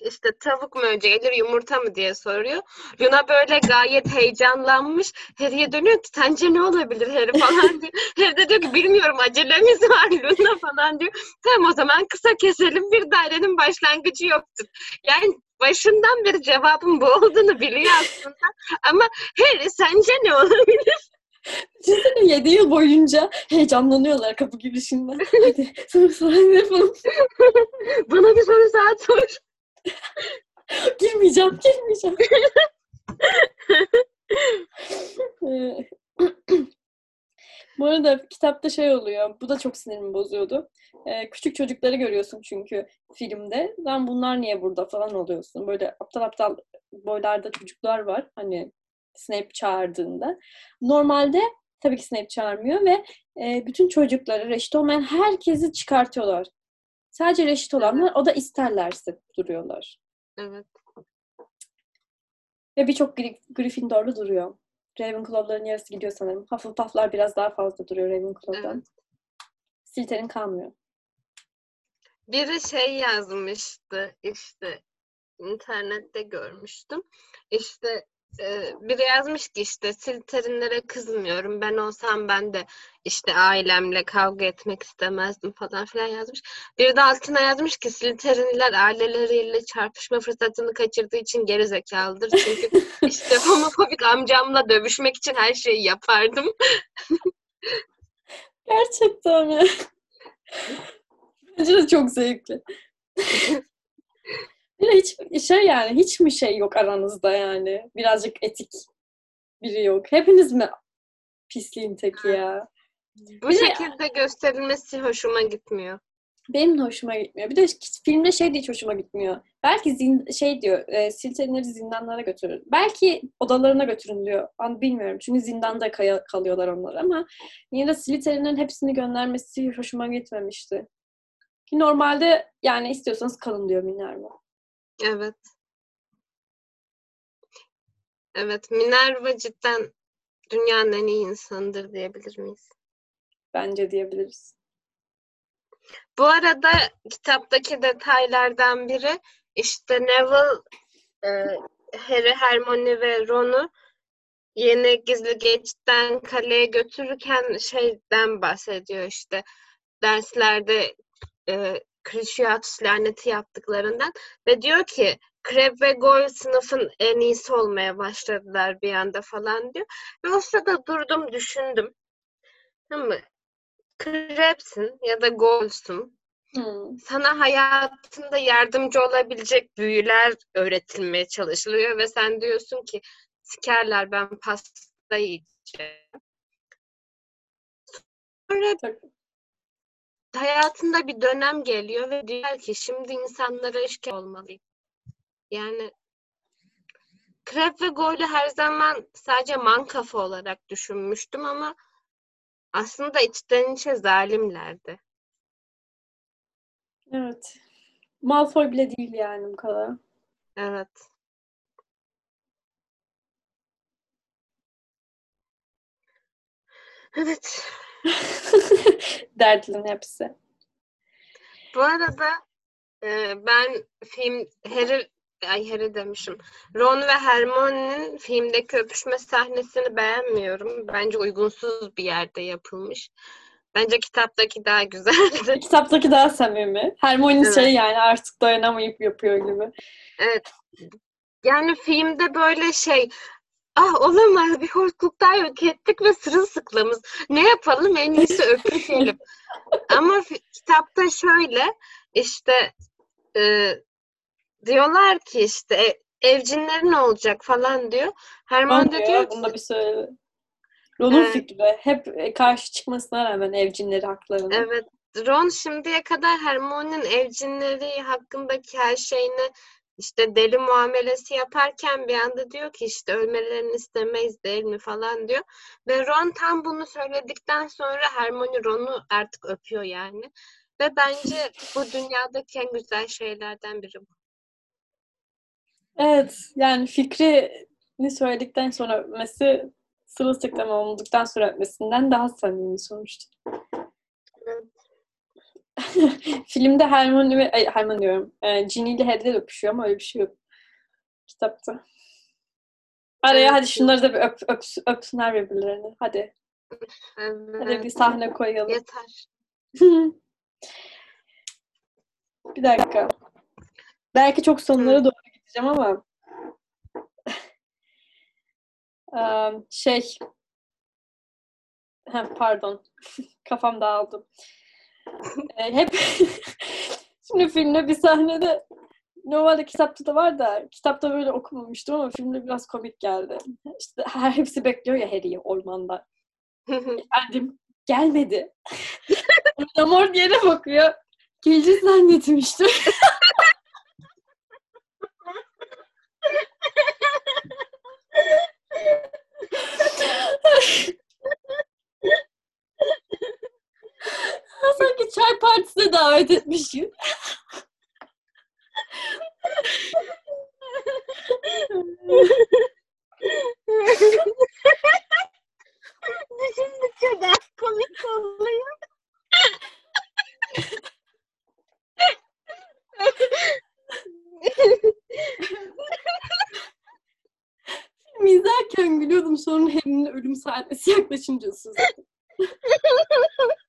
işte tavuk mu önce gelir yumurta mı diye soruyor. Luna böyle gayet heyecanlanmış. Harry'e dönüyor ki sence ne olabilir Harry falan diyor. Harry de diyor ki bilmiyorum acelemiz var Luna falan diyor. Tamam o zaman kısa keselim bir dairenin başlangıcı yoktur. Yani başından beri cevabın bu olduğunu biliyor aslında. Ama Harry sence ne olabilir? Düşünsene 7 yıl boyunca heyecanlanıyorlar kapı girişinden. Hadi soru sor yapalım. Bana bir soru saat sor. Girmeyeceğim, girmeyeceğim. Bu arada kitapta şey oluyor. Bu da çok sinirimi bozuyordu. Ee, küçük çocukları görüyorsun çünkü filmde. Lan bunlar niye burada falan oluyorsun. Böyle aptal aptal boylarda çocuklar var. Hani Snape çağırdığında. Normalde tabii ki Snape çağırmıyor ve e, bütün çocukları reşit olmayan herkesi çıkartıyorlar. Sadece reşit olanlar o da isterlerse duruyorlar. Evet. Ve birçok Gry- Gryffindorlu duruyor. Ravenclaw'ların yarısı gidiyor sanırım. Hufflepuff'lar biraz daha fazla duruyor Ravenclaw'dan. Evet. Slytherin kalmıyor. Biri şey yazmıştı işte internette görmüştüm. İşte biri yazmış ki işte Slytherin'lere kızmıyorum. Ben olsam ben de işte ailemle kavga etmek istemezdim falan filan yazmış. Bir de altına yazmış ki Slytherin'ler aileleriyle çarpışma fırsatını kaçırdığı için geri zekalıdır. Çünkü işte homofobik amcamla dövüşmek için her şeyi yapardım. Gerçekten mi? Bence de çok zevkli. De hiç şey yani hiç mi şey yok aranızda yani? Birazcık etik biri yok. Hepiniz mi pisliğin teki ya? Bu Bir de- şekilde gösterilmesi hoşuma gitmiyor. Benim de hoşuma gitmiyor. Bir de filmde şey de hiç hoşuma gitmiyor. Belki zin, şey diyor, e, Slytherin'leri zindanlara götürün. Belki odalarına götürün diyor. Ama bilmiyorum. Çünkü zindanda kaya- kalıyorlar onlar ama yine de Slytherin'lerin hepsini göndermesi hoşuma gitmemişti. Ki normalde yani istiyorsanız kalın diyor Minerva. Evet. Evet, Minerva cidden dünyanın en iyi insanıdır diyebilir miyiz? Bence diyebiliriz. Bu arada kitaptaki detaylardan biri işte Neville, e, Harry, Hermione ve Ron'u yeni gizli geçitten kaleye götürürken şeyden bahsediyor işte derslerde e, Cruciatus laneti yaptıklarından ve diyor ki Crabbe ve Goyle sınıfın en iyisi olmaya başladılar bir anda falan diyor. Ve o sırada durdum düşündüm. Tamam mı? Crabbe'sin ya da Goyle'sun. Hmm. Sana hayatında yardımcı olabilecek büyüler öğretilmeye çalışılıyor ve sen diyorsun ki sikerler ben pasta yiyeceğim. Sonra hayatında bir dönem geliyor ve diyor ki şimdi insanlara işkence olmalıyım. Yani Krep ve Goyle'u her zaman sadece man kafa olarak düşünmüştüm ama aslında içten içe zalimlerdi. Evet. Malfoy bile değil yani bu kadar. Evet. Evet. Dertlinin hepsi. Bu arada e, ben film Harry ay Harry demişim. Ron ve Hermione'nin filmdeki öpüşme sahnesini beğenmiyorum. Bence uygunsuz bir yerde yapılmış. Bence kitaptaki daha güzeldi. Kitaptaki daha samimi. Hermione Evet. şey yani artık dayanamayıp yapıyor gibi. Evet. Yani filmde böyle şey ah olamaz bir hortluktan yok ettik ve sırılsıklamız. Ne yapalım en iyisi öpüşelim. Ama kitapta şöyle işte e, diyorlar ki işte e, evcinlerin olacak falan diyor. Hermione de Ron diyor ki bir söyledi. Ron'un Evet. fikri. Hep e, karşı çıkmasına rağmen evcinleri haklarına. evet Ron şimdiye kadar Hermione'nin evcinleri hakkındaki her şeyini işte deli muamelesi yaparken bir anda diyor ki işte ölmelerini istemeyiz değil mi falan diyor. Ve Ron tam bunu söyledikten sonra Hermione Ron'u artık öpüyor yani. Ve bence bu dünyadaki en güzel şeylerden biri bu. Evet. Yani fikrini söyledikten sonra öpmesi sırılsıklam olduktan sonra öpmesinden daha samimi sonuçta. Filmde Hermione ve ay, Hermione diyorum. E, Ginny ile de öpüşüyor ama öyle bir şey yok. Kitapta. Araya hadi şunları da bir öp, öps- öpsünler birbirlerini. Hadi. Hadi bir sahne koyalım. Yeter. bir dakika. Belki çok sonlara doğru gideceğim ama şey ha, pardon kafam dağıldı. Eee, hep şimdi filmde bir sahnede normalde kitapta da var da kitapta böyle okumamıştım ama filmde biraz komik geldi. İşte her hepsi bekliyor ya Harry'i ormanda. Efendim gelmedi. Voldemort yere bakıyor. Geleceğiz zannetmiştim. Sanki çay partisine davet etmişim. Düşündükçe daha komik oluyor. Filmi ölüm sahnesi yaklaşınca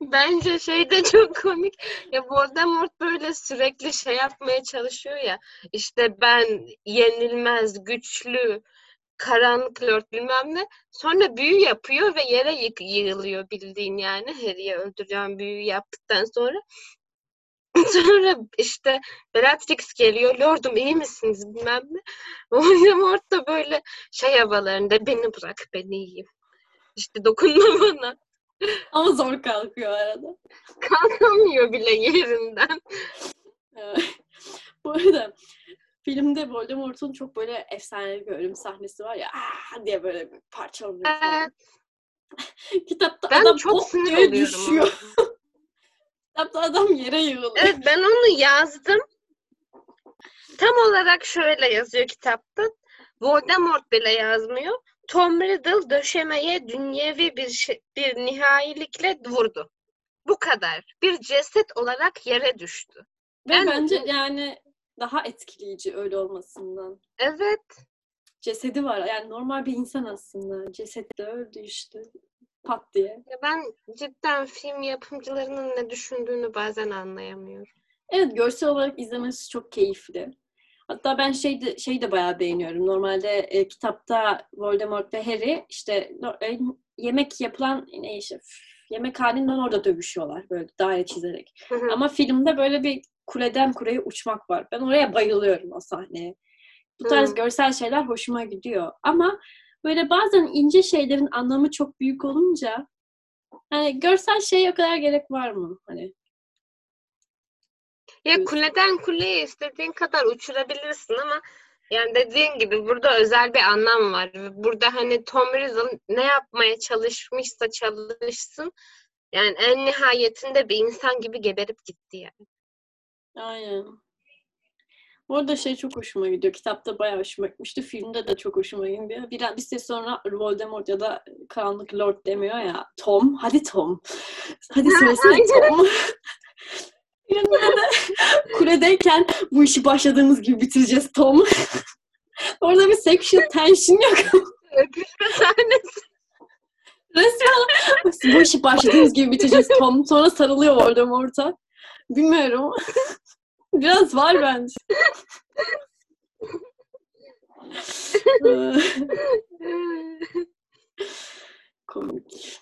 Bence şey de çok komik. Ya Voldemort böyle sürekli şey yapmaya çalışıyor ya. İşte ben yenilmez, güçlü, karanlık lord bilmem ne. Sonra büyü yapıyor ve yere yık yığılıyor bildiğin yani. Harry'i öldüreceğim büyü yaptıktan sonra. Sonra işte Bellatrix geliyor. Lordum iyi misiniz bilmem ne. Voldemort da böyle şey havalarında beni bırak ben iyiyim. İşte dokunma bana. Ama zor kalkıyor arada. Kalkamıyor bile yerinden. Bu arada filmde Voldemort'un çok böyle efsanevi bir ölüm sahnesi var ya Aa! diye böyle parçalanıyor falan. Evet. Kitapta Ben adam çok sinir düşüyor. Kitapta adam yere yığılıyor. Evet ben onu yazdım. Tam olarak şöyle yazıyor kitapta. Voldemort bile yazmıyor. Tom Riddle döşemeye dünyevi bir şey, bir nihayilikle vurdu. Bu kadar. Bir ceset olarak yere düştü. Ve ben- bence yani daha etkileyici öyle olmasından. Evet. Cesedi var. Yani normal bir insan aslında. Ceset de öldü işte. Pat diye. Ya ben cidden film yapımcılarının ne düşündüğünü bazen anlayamıyorum. Evet görsel olarak izlemesi çok keyifli. Hatta ben şey de, şey de bayağı beğeniyorum. Normalde e, kitapta Voldemort ve Harry işte e, yemek yapılan ne işte yemek halinden orada dövüşüyorlar böyle daire çizerek. Hı hı. Ama filmde böyle bir kuleden kuleye uçmak var. Ben oraya bayılıyorum o sahneye. Bu tarz Hı. görsel şeyler hoşuma gidiyor. Ama böyle bazen ince şeylerin anlamı çok büyük olunca hani görsel şeye o kadar gerek var mı? Hani Ya kuleden kuleye istediğin kadar uçurabilirsin ama yani dediğin gibi burada özel bir anlam var. Burada hani Tom Riddle ne yapmaya çalışmışsa çalışsın yani en nihayetinde bir insan gibi geberip gitti yani. Aynen. Bu arada şey çok hoşuma gidiyor. Kitapta bayağı hoşuma gitmişti. Filmde de çok hoşuma gidiyor. Bir, bir süre sonra Voldemort ya da Karanlık Lord demiyor ya. Tom, hadi Tom. Hadi söylesene Tom. Yanında da kuledeyken bu işi başladığımız gibi bitireceğiz Tom. Orada bir sexual tension yok. Öpüşme sahnesi. Resmen bu işi başladığımız gibi bitireceğiz Tom. Sonra sarılıyor Voldemort'a. Bilmiyorum. Biraz var bence. Komik.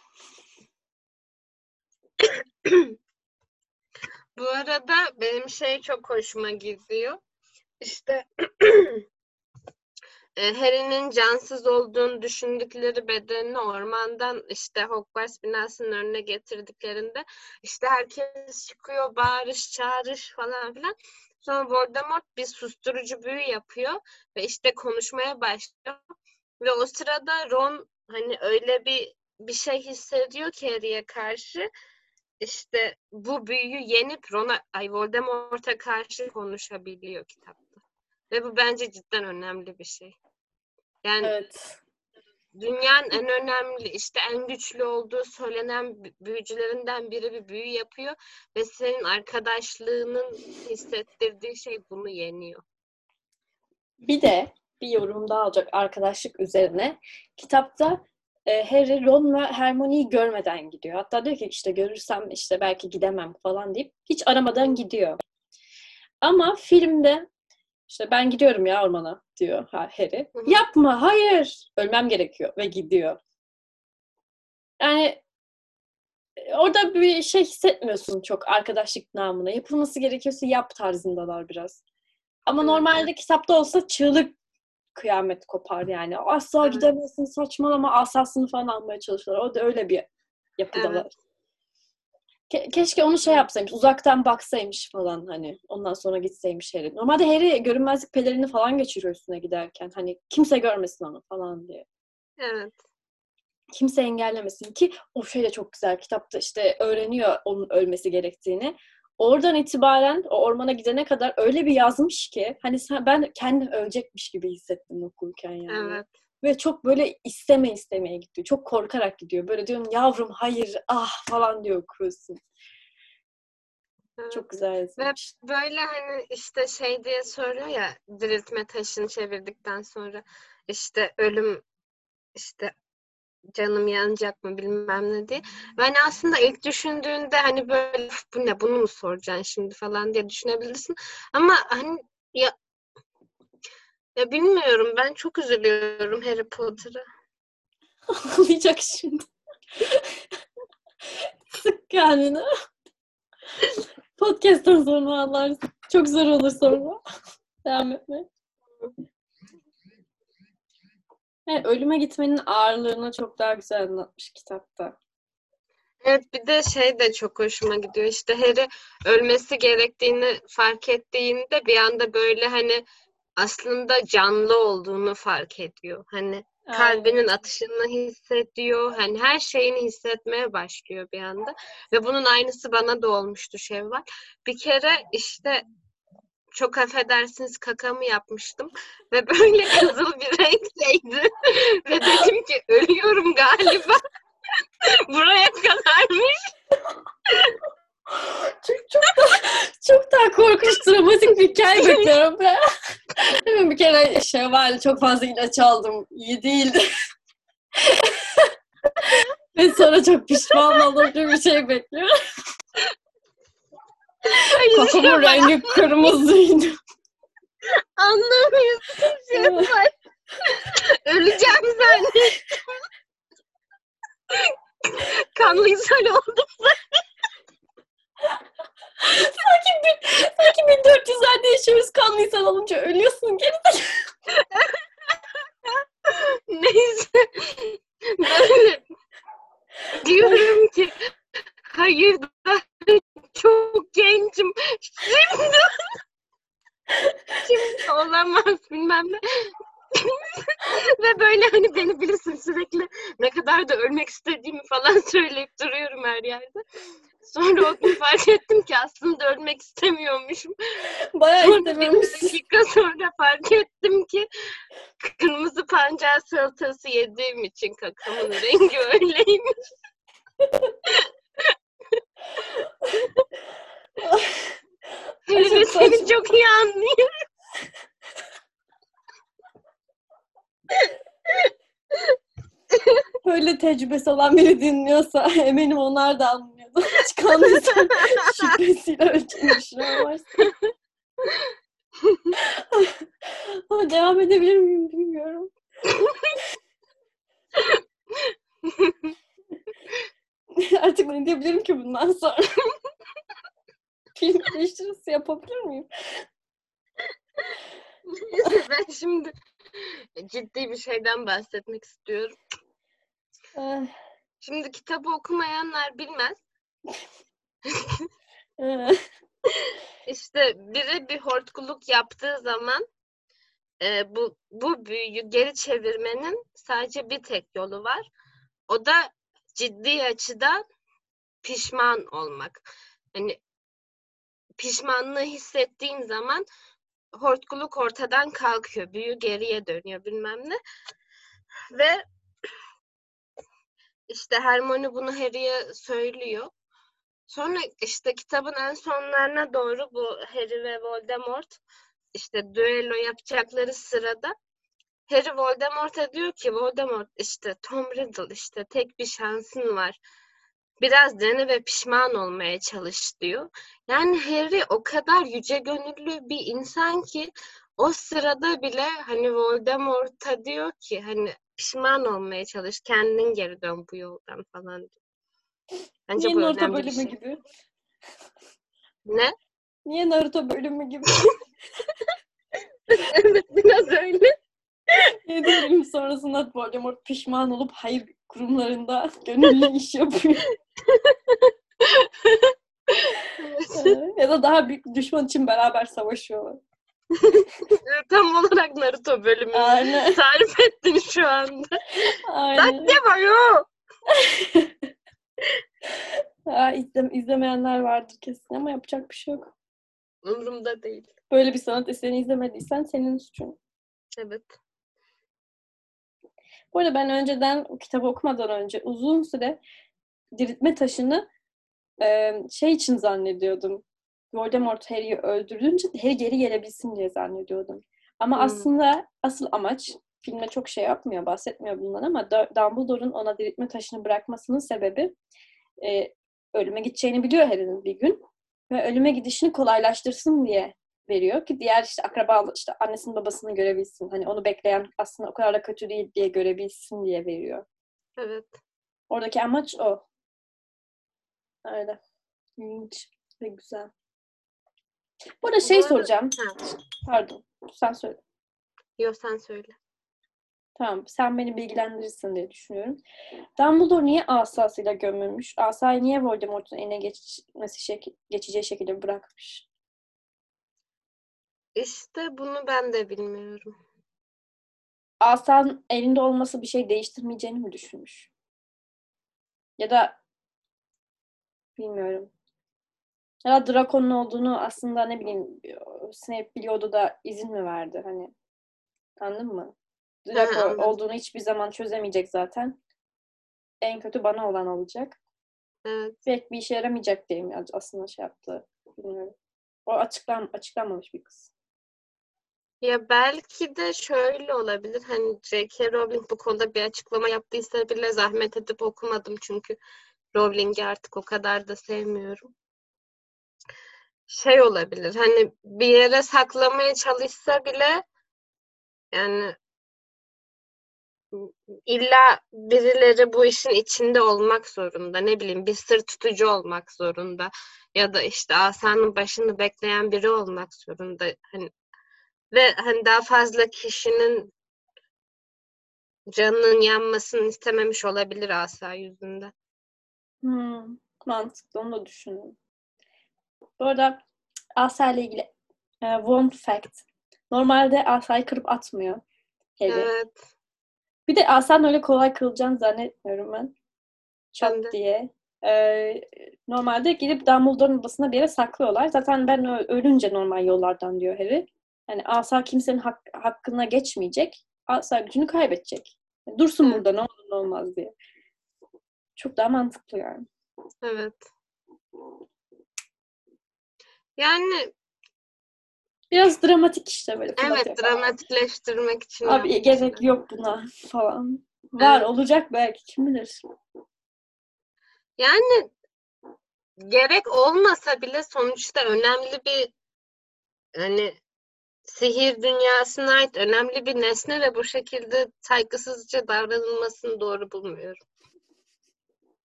Bu arada benim şey çok hoşuma gidiyor. İşte e, Harry'nin cansız olduğunu düşündükleri bedenini ormandan işte Hogwarts binasının önüne getirdiklerinde işte herkes çıkıyor bağırış çağırış falan filan. Sonra Voldemort bir susturucu büyü yapıyor ve işte konuşmaya başlıyor. Ve o sırada Ron hani öyle bir bir şey hissediyor ki Harry'e karşı işte bu büyüyü yenip Ron'a, ay Voldemort'a karşı konuşabiliyor kitapta. Ve bu bence cidden önemli bir şey. Yani Evet. dünyanın en önemli, işte en güçlü olduğu söylenen bü- büyücülerinden biri bir büyü yapıyor ve senin arkadaşlığının hissettirdiği şey bunu yeniyor. Bir de bir yorum daha olacak arkadaşlık üzerine. Kitapta e, Harry, Ron ve Hermione'yi görmeden gidiyor. Hatta diyor ki işte görürsem işte belki gidemem falan deyip hiç aramadan gidiyor. Ama filmde işte ben gidiyorum ya ormana diyor ha- Harry. Yapma, hayır. Ölmem gerekiyor ve gidiyor. Yani e, orada bir şey hissetmiyorsun çok arkadaşlık namına. Yapılması gerekiyorsa yap tarzındalar biraz. Ama normalde kitapta olsa çığlık kıyamet kopar yani. Asla Evet. gidemezsin saçmalama asasını falan almaya çalışıyorlar. O da öyle bir yapıdalar. Ke- keşke onu şey yapsaymış, uzaktan baksaymış falan hani. Ondan sonra gitseymiş Harry. Normalde Harry görünmezlik pelerini falan geçiriyor üstüne giderken. Hani kimse görmesin onu falan diye. Evet. Kimse engellemesin ki o şey de çok güzel. Kitapta işte öğreniyor onun ölmesi gerektiğini. Oradan itibaren o ormana gidene kadar öyle bir yazmış ki hani sen, ben kendim ölecekmiş gibi hissettim okurken yani. Evet. Ve çok böyle isteme istemeye gidiyor. Çok korkarak gidiyor. Böyle diyorum yavrum hayır ah falan diyor okuyorsun. evet. Çok güzel yazılmış. Böyle hani işte şey diye soruyor ya diriltme taşını çevirdikten sonra işte ölüm işte canım yanacak mı bilmem ne diye. Ben aslında ilk düşündüğünde hani böyle bu ne bunu mu soracaksın şimdi falan diye düşünebilirsin. Ama hani ya ya bilmiyorum ben çok üzülüyorum Harry Potter'a. Ağlayacak şimdi. Sık kendini. Podcast'tan sonra ağlarsın. Çok zor olur sonra. Devam etmek. Evet, ölüme gitmenin ağırlığını çok daha güzel anlatmış kitapta. Evet bir de şey de çok hoşuma gidiyor. İşte Harry ölmesi gerektiğini fark ettiğinde bir anda böyle hani aslında canlı olduğunu fark ediyor. Hani kalbinin atışını hissediyor. Hani her şeyini hissetmeye başlıyor bir anda. Ve bunun aynısı bana da olmuştu Şevval. Bir kere işte çok affedersiniz kakamı yapmıştım ve böyle kızıl bir renkteydi ve dedim ki ölüyorum galiba buraya kadarmış çok, çok daha, çok daha korkunç dramatik bir hikaye bekliyorum ben. Bir kere şevval çok fazla ilaç aldım. İyi değildi. Ve sonra çok pişman gibi bir şey bekliyorum. Kafamın rengi kırmızıydı. Anlamıyorsun Şevval. Öleceğim zannettim. Kanlı ishal oldum sanki, bir, sanki 1400'lerde yaşıyoruz kanlı insan olunca ölüyorsun geri Neyse. Böyle diyorum ki hayır ben çok gencim. Şimdi şimdi olamaz bilmem ne. Ve böyle hani beni bilirsin sürekli ne kadar da ölmek istediğimi falan söyleyip duruyorum her yerde. Sonra o gün fark ettim ki aslında ölmek istemiyormuşum. Bayağı Sonra. Bir dakika sonra fark ettim ki kırmızı pancar salatası yediğim için kakamın rengi öyleymiş. Hele seni çok iyi anlıyorum. Böyle tecrübesi olan biri dinliyorsa eminim onlar da anlıyordu. Hiç kanlıysa şüphesiyle düşünemezsin. Ama devam edebilir miyim bilmiyorum. Artık ne diyebilirim ki bundan sonra? Film eleştirisi yapabilir miyim? Neyse ben şimdi ciddi bir şeyden bahsetmek istiyorum. Eh, Şimdi kitabı okumayanlar bilmez. eh. İşte biri bir hortkuluk yaptığı zaman e, bu bu büyüyü geri çevirmenin sadece bir tek yolu var. O da ciddi açıdan pişman olmak. Hani pişmanlığı hissettiğin zaman hortkuluk ortadan kalkıyor. Büyü geriye dönüyor bilmem ne. Ve işte Hermione bunu Harry'e söylüyor. Sonra işte kitabın en sonlarına doğru bu Harry ve Voldemort işte düello yapacakları sırada Harry Voldemort'a diyor ki Voldemort işte Tom Riddle işte tek bir şansın var. Biraz dene ve pişman olmaya çalış diyor. Yani Harry o kadar yüce gönüllü bir insan ki o sırada bile hani Voldemort'a diyor ki hani pişman olmaya çalış, kendin geri dön bu yoldan falan diyor. Bence Niye bu Naruto bölümü şey. gibi? Ne? Niye Naruto bölümü gibi? evet biraz öyle. 7 bölüm sonrasında Voldemort pişman olup hayır kurumlarında gönüllü iş yapıyor. Ya da daha büyük düşman için beraber savaşıyorlar. Tam olarak Naruto bölümünü Aynen. tarif ettin şu anda. Aynen. Ne var o? Ha, izle, izlemeyenler vardır kesin ama yapacak bir şey yok. Umurumda değil. Böyle bir sanat eserini izlemediysen senin suçun. Evet. Bu arada ben önceden o kitabı okumadan önce uzun süre diriltme taşını e, şey için zannediyordum. Voldemort Harry'i öldürdüğünce Harry geri gelebilsin diye zannediyordum. Ama Hmm. aslında asıl amaç filmde çok şey yapmıyor, bahsetmiyor bundan ama Dumbledore'un ona diriltme taşını bırakmasının sebebi e, ölüme gideceğini biliyor Harry'nin bir gün ve ölüme gidişini kolaylaştırsın diye veriyor ki diğer işte akraba işte annesinin babasını görebilsin. Hani onu bekleyen aslında o kadar da kötü değil diye görebilsin diye veriyor. Evet. Oradaki amaç o. Öyle. İlginç ve güzel. Bu arada şey Bu arada... soracağım. Ha. Pardon. Sen söyle. Yok sen söyle. Tamam. Sen beni bilgilendirirsin diye düşünüyorum. Dumbledore niye asasıyla gömülmüş? Asayı niye Voldemort'un eline geçmesi şek- geçeceği şekilde bırakmış? İşte bunu ben de bilmiyorum. Asan elinde olması bir şey değiştirmeyeceğini mi düşünmüş? Ya da bilmiyorum. Ya da Draco'nun olduğunu aslında ne bileyim Snape biliyordu da izin mi verdi hani? Anladın mı? Draco olduğunu hiçbir zaman çözemeyecek zaten. En kötü bana olan olacak. Evet. Pek bir işe yaramayacak diye mi aslında şey yaptı. Bilmiyorum. O açıklan açıklanmamış bir kız. Ya belki de şöyle olabilir. Hani J.K. Rowling bu konuda bir açıklama yaptıysa bile zahmet edip okumadım çünkü Rowling'i artık o kadar da sevmiyorum. Şey olabilir. Hani bir yere saklamaya çalışsa bile yani illa birileri bu işin içinde olmak zorunda. Ne bileyim bir sır tutucu olmak zorunda. Ya da işte asanın başını bekleyen biri olmak zorunda. Hani ve hani daha fazla kişinin canının yanmasını istememiş olabilir asa yüzünde. Hmm, mantıklı onu da düşünüyorum. Bu arada asa ile ilgili e, one fact. Normalde asayı kırıp atmıyor. Harry. Evet. Bir de asan öyle kolay kırılacağını zannetmiyorum ben. Çat diye. Ee, normalde gidip Dumbledore'un odasına bir yere saklıyorlar. Zaten ben ölünce normal yollardan diyor Harry. Yani asa kimsenin hak, hakkına geçmeyecek. Asa gücünü kaybedecek. Yani dursun burada ne olur ne olmaz diye. Çok daha mantıklı yani. Evet. Yani Biraz dramatik işte böyle. Evet dramatikleştirmek için. Abi gerek yok buna falan. Var evet. olacak belki kim bilir. Yani gerek olmasa bile sonuçta önemli bir hani sihir dünyasına ait önemli bir nesne ve bu şekilde saygısızca davranılmasını doğru bulmuyorum.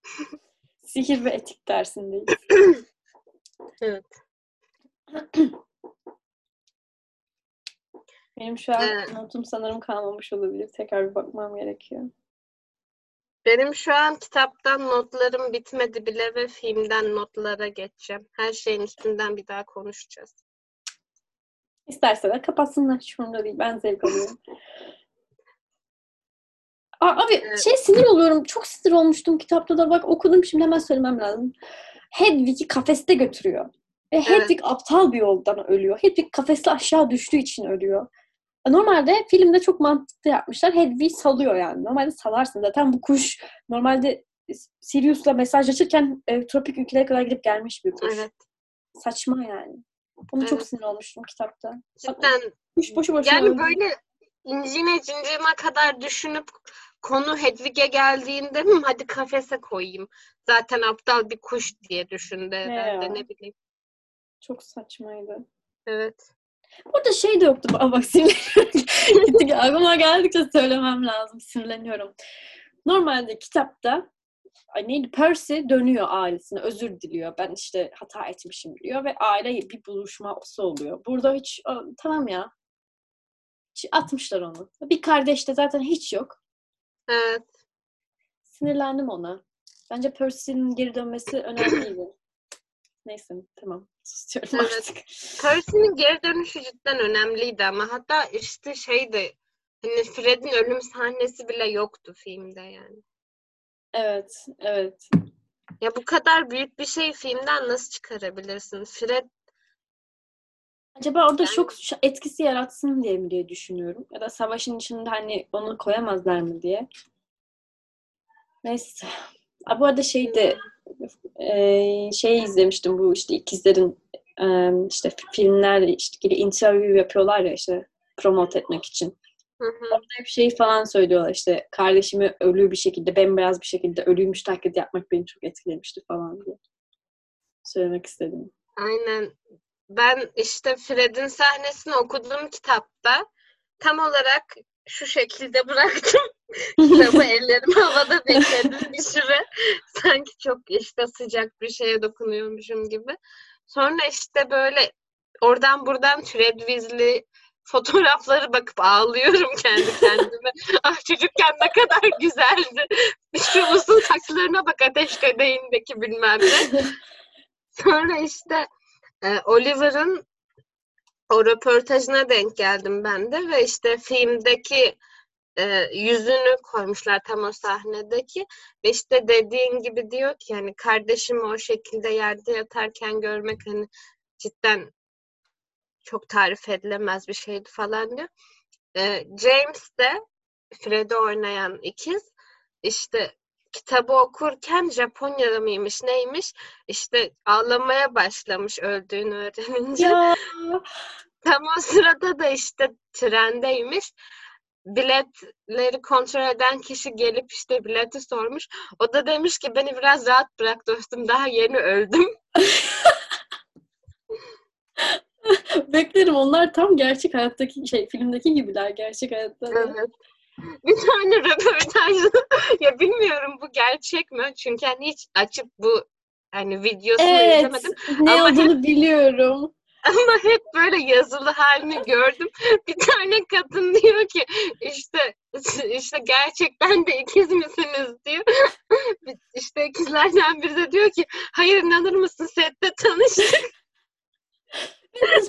sihir ve etik dersindeyiz. evet. Benim şu an evet. notum sanırım kalmamış olabilir. Tekrar bir bakmam gerekiyor. Benim şu an kitaptan notlarım bitmedi bile ve filmden notlara geçeceğim. Her şeyin üstünden bir daha konuşacağız. İsterseler kapatsınlar. Şurada değil. Ben zevk alıyorum. Aa, abi evet. şey sinir oluyorum. Çok sinir olmuştum kitapta da. Bak okudum şimdi hemen söylemem lazım. Hedwig'i kafeste götürüyor. Ve Hedwig evet. aptal bir yoldan ölüyor. Hedwig kafeste aşağı düştüğü için ölüyor. Normalde filmde çok mantıklı yapmışlar. Hedwig salıyor yani. Normalde salarsın. Zaten bu kuş normalde Sirius'la mesajlaşırken e, tropik ülkelere kadar gidip gelmiş bir kuş. Evet. Saçma yani. Onu evet. çok sinir olmuştum kitapta. Cidden. Kuş boşu boşuna Yani öldü. böyle incine cincime kadar düşünüp konu Hedwig'e geldiğinde mi hadi kafese koyayım. Zaten aptal bir kuş diye düşündü herhalde ne bileyim. Çok saçmaydı. Evet. Burada şey de yoktu. Aa, bak sinirleniyorum. Aklıma geldikçe söylemem lazım. Sinirleniyorum. Normalde kitapta neydi Percy dönüyor ailesine özür diliyor. Ben işte hata etmişim diyor ve aile bir buluşması oluyor. Burada hiç tamam ya. Hiç atmışlar onu. Bir kardeş de zaten hiç yok. Evet. Sinirlendim ona. Bence Percy'nin geri dönmesi önemliydi. Neyse tamam. Susuyorum evet. artık. Percy'nin geri dönüşü cidden önemliydi ama hatta işte şeydi hani Fred'in ölüm sahnesi bile yoktu filmde yani. Evet, evet. Ya bu kadar büyük bir şey filmden nasıl çıkarabilirsin? Fred Acaba orada yani... şok etkisi yaratsın diye mi diye düşünüyorum. Ya da savaşın içinde hani onu koyamazlar mı diye. Neyse. Ha, bu arada şey de e, şey izlemiştim bu işte ikizlerin e, işte filmlerle ilgili interview yapıyorlar ya işte promote etmek için. Hı hı. Orada hep şey falan söylüyorlar işte kardeşimi ölü bir şekilde bembeyaz bir şekilde ölüymüş taklit yapmak beni çok etkilemişti falan diye söylemek istedim. Aynen. Ben işte Fred'in sahnesini okuduğum kitapta tam olarak şu şekilde bıraktım. Kitabı ellerim havada bekledim bir süre. Sanki çok işte sıcak bir şeye dokunuyormuşum gibi. Sonra işte böyle oradan buradan Fred Weasley fotoğrafları bakıp ağlıyorum kendi kendime. ah çocukken ne kadar güzeldi. Şu uzun saçlarına bak ateş kadeğindeki bilmem ne. Sonra işte e, Oliver'ın o röportajına denk geldim ben de ve işte filmdeki e, yüzünü koymuşlar tam o sahnedeki ve işte dediğin gibi diyor ki yani kardeşimi o şekilde yerde yatarken görmek hani cidden çok tarif edilemez bir şeydi falan diyor. E, James de Fred'i oynayan ikiz işte kitabı okurken Japonya'da mıymış neymiş işte ağlamaya başlamış öldüğünü öğrenince. Ya Tam o sırada da işte trendeymiş. Biletleri kontrol eden kişi gelip işte bileti sormuş. O da demiş ki beni biraz rahat bırak dostum daha yeni öldüm. beklerim onlar tam gerçek hayattaki şey filmdeki gibiler gerçek hayatta. Evet. Bir tane röportajda ya bilmiyorum bu gerçek mi? Çünkü hani hiç açıp bu hani videosunu Evet. izlemedim. Ne Ama olduğunu biliyorum. Ama hep böyle yazılı halini gördüm. Bir tane kadın diyor ki işte işte gerçekten de ikiz misiniz diyor. işte ikizlerden biri de diyor ki hayır inanır mısın sette tanıştık.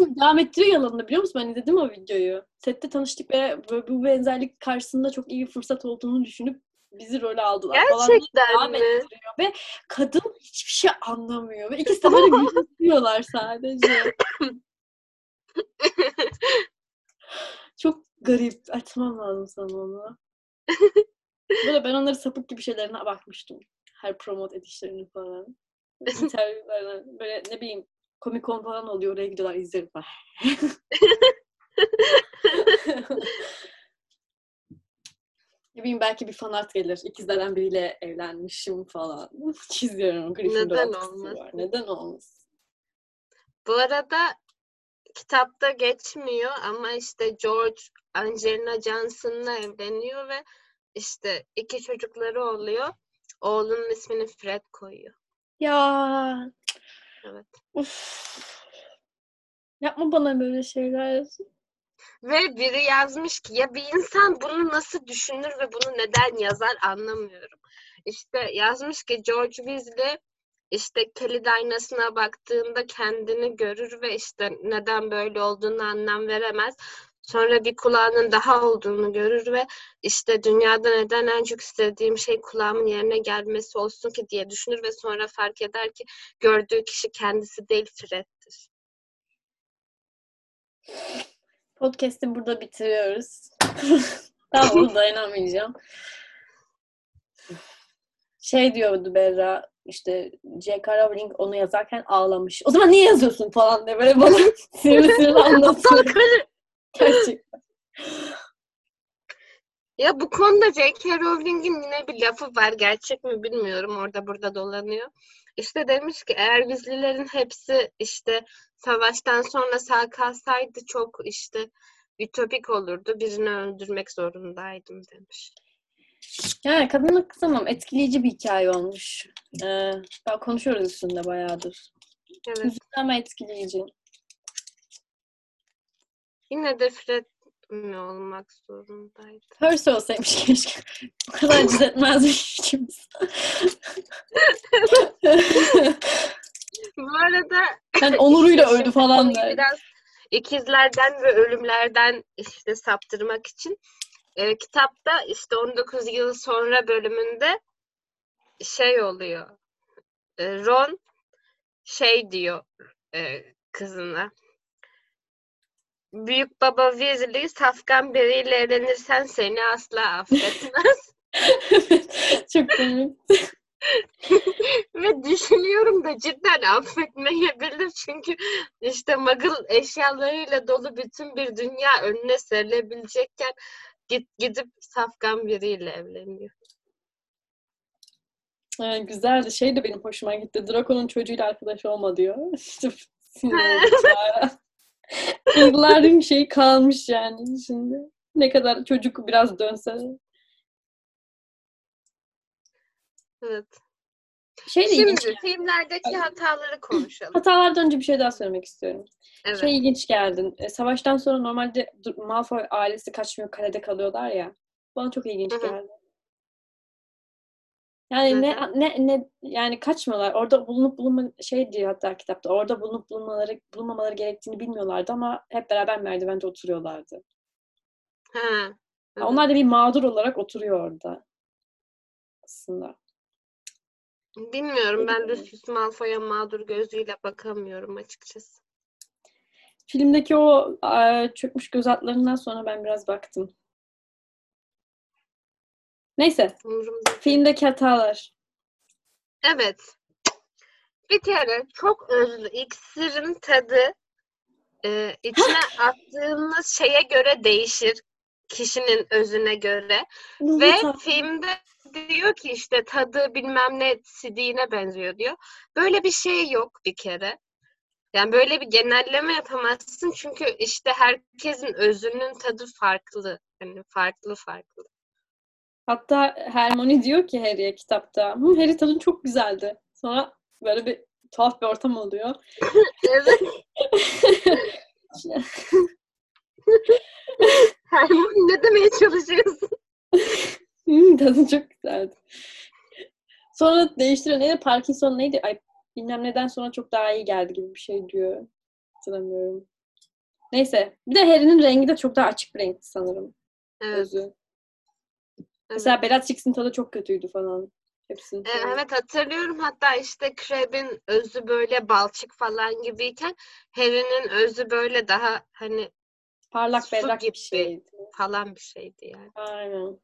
Devam ettiriyor yalanını biliyor musun? Ben izledim o videoyu. Sette tanıştık ve bu bu benzerlik karşısında çok iyi bir fırsat olduğunu düşünüp bizi role aldılar falan Gerçekten devam mi? ettiriyor. Ve kadın hiçbir şey anlamıyor. Ve ikisi de böyle gülüyorlar sadece. Çok garip. Açmam lazım sana onu. Böyle ben onları sapık gibi şeylerine bakmıştım. Her promote edişlerini falan. İnterviewlarına böyle ne bileyim Comic Con falan oluyor oraya gidiyorlar izlerim falan. ne bileyim belki bir fanart gelir. İkizlerden biriyle evlenmişim falan. Çiziyorum. Gryffindor Neden olmasın? Var. Neden olmasın? Bu arada kitapta geçmiyor ama işte George Angelina Johnson'la evleniyor ve işte iki çocukları oluyor. Oğlunun ismini Fred koyuyor. Ya Evet. uf. Yapma bana böyle şeyler. Ve biri yazmış ki ya bir insan bunu nasıl düşünür ve bunu neden yazar anlamıyorum. İşte yazmış ki George Weasley işte kilit aynasına baktığında kendini görür ve işte neden böyle olduğunu anlam veremez. Sonra bir kulağının daha olduğunu görür ve işte dünyada neden en çok istediğim şey kulağımın yerine gelmesi olsun ki diye düşünür ve sonra fark eder ki gördüğü kişi kendisi değil Fred'dir. Podcast'i burada bitiriyoruz. Daha onu dayanamayacağım. Şey diyordu Berra işte J.K. Rowling onu yazarken ağlamış. O zaman niye yazıyorsun falan diye böyle bana sinirli sinirli anlatıyor. Gerçekten. Ya bu konuda J.K. Rowling'in yine bir lafı var. Gerçek mi bilmiyorum. Orada burada dolanıyor. İşte demiş ki eğer Weasley'lerin hepsi işte savaştan sonra sağ kalsaydı çok işte ütopik olurdu. Birini öldürmek zorundaydım demiş. Yani kadınlık tamam etkileyici bir hikaye olmuş. Ee, daha konuşuyoruz üstünde bayağıdır. Evet. Ama etkileyici. Yine de Fred mi olmak zorundaydı? Percy olsaymış keşke. Bu kadar acı etmezmiş ikimiz. Bu arada yani onuruyla öldü falan der. Biraz ikizlerden ve ölümlerden işte saptırmak için e, kitapta işte 19 yıl sonra bölümünde şey oluyor. E, Ron şey diyor e, kızına. Büyük baba Weasley safkan biriyle evlenirsen seni asla affetmez. Çok komik. Ve düşünüyorum da cidden affetmeyebilir çünkü işte Muggle eşyalarıyla dolu bütün bir dünya önüne serilebilecekken git, gidip safkan biriyle evleniyor. Ee, güzeldi. Şey de benim hoşuma gitti. Draco'nun çocuğuyla arkadaş olma diyor. İşte Yılların şey kalmış yani şimdi. Ne kadar çocuk biraz dönse. Evet. Şey de Şimdi ilginç. filmlerdeki hataları konuşalım. Hatalardan önce bir şey daha söylemek istiyorum. Evet. Şey ilginç geldi. E, savaştan sonra normalde Malfoy ailesi kaçmıyor, kalede kalıyorlar ya. Bana çok ilginç Hı hı. geldi. Yani ne, ne ne yani kaçmıyorlar. Orada bulunup bulunma şey diyor hatta kitapta. Orada bulunup bulunmaları bulunmamaları gerektiğini bilmiyorlardı ama hep beraber merdivende oturuyorlardı. Ha. Evet. Onlar da bir mağdur olarak oturuyor orada. Aslında. Bilmiyorum ben mi? Lucius Malfoy'a mağdur gözüyle bakamıyorum açıkçası. Filmdeki o çökmüş göz altlarından sonra ben biraz baktım. Neyse. Umurumda. Filmdeki hatalar. Evet. Bir kere çok özlü iksirin tadı e, içine attığınız şeye göre değişir. Kişinin özüne göre. Ve filmde diyor ki işte tadı bilmem ne sidiğine benziyor diyor. Böyle bir şey yok bir kere. Yani böyle bir genelleme yapamazsın çünkü işte herkesin özünün tadı farklı. Yani farklı farklı. Hatta Hermione diyor ki Harry'e kitapta. Hı, Harry tadın çok güzeldi. Sonra böyle bir tuhaf bir ortam oluyor. Evet. Hermione ne demeye çalışıyorsun? Hmm, tadı çok güzeldi. Sonra değiştiriyor. Neydi? Parkinson neydi? Ay bilmem neden sonra çok daha iyi geldi gibi bir şey diyor. Hatırlamıyorum. Neyse. Bir de Harry'nin rengi de çok daha açık bir renkti sanırım. Evet. Özü. Mesela Bellatrix'in tadı çok kötüydü falan. Hepsinin. E, Evet hatırlıyorum hatta işte Kreb'in özü böyle balçık falan gibiyken Harry'nin özü böyle daha hani Parlak berrak bir gibi. şeydi. falan bir şeydi yani. Aynen.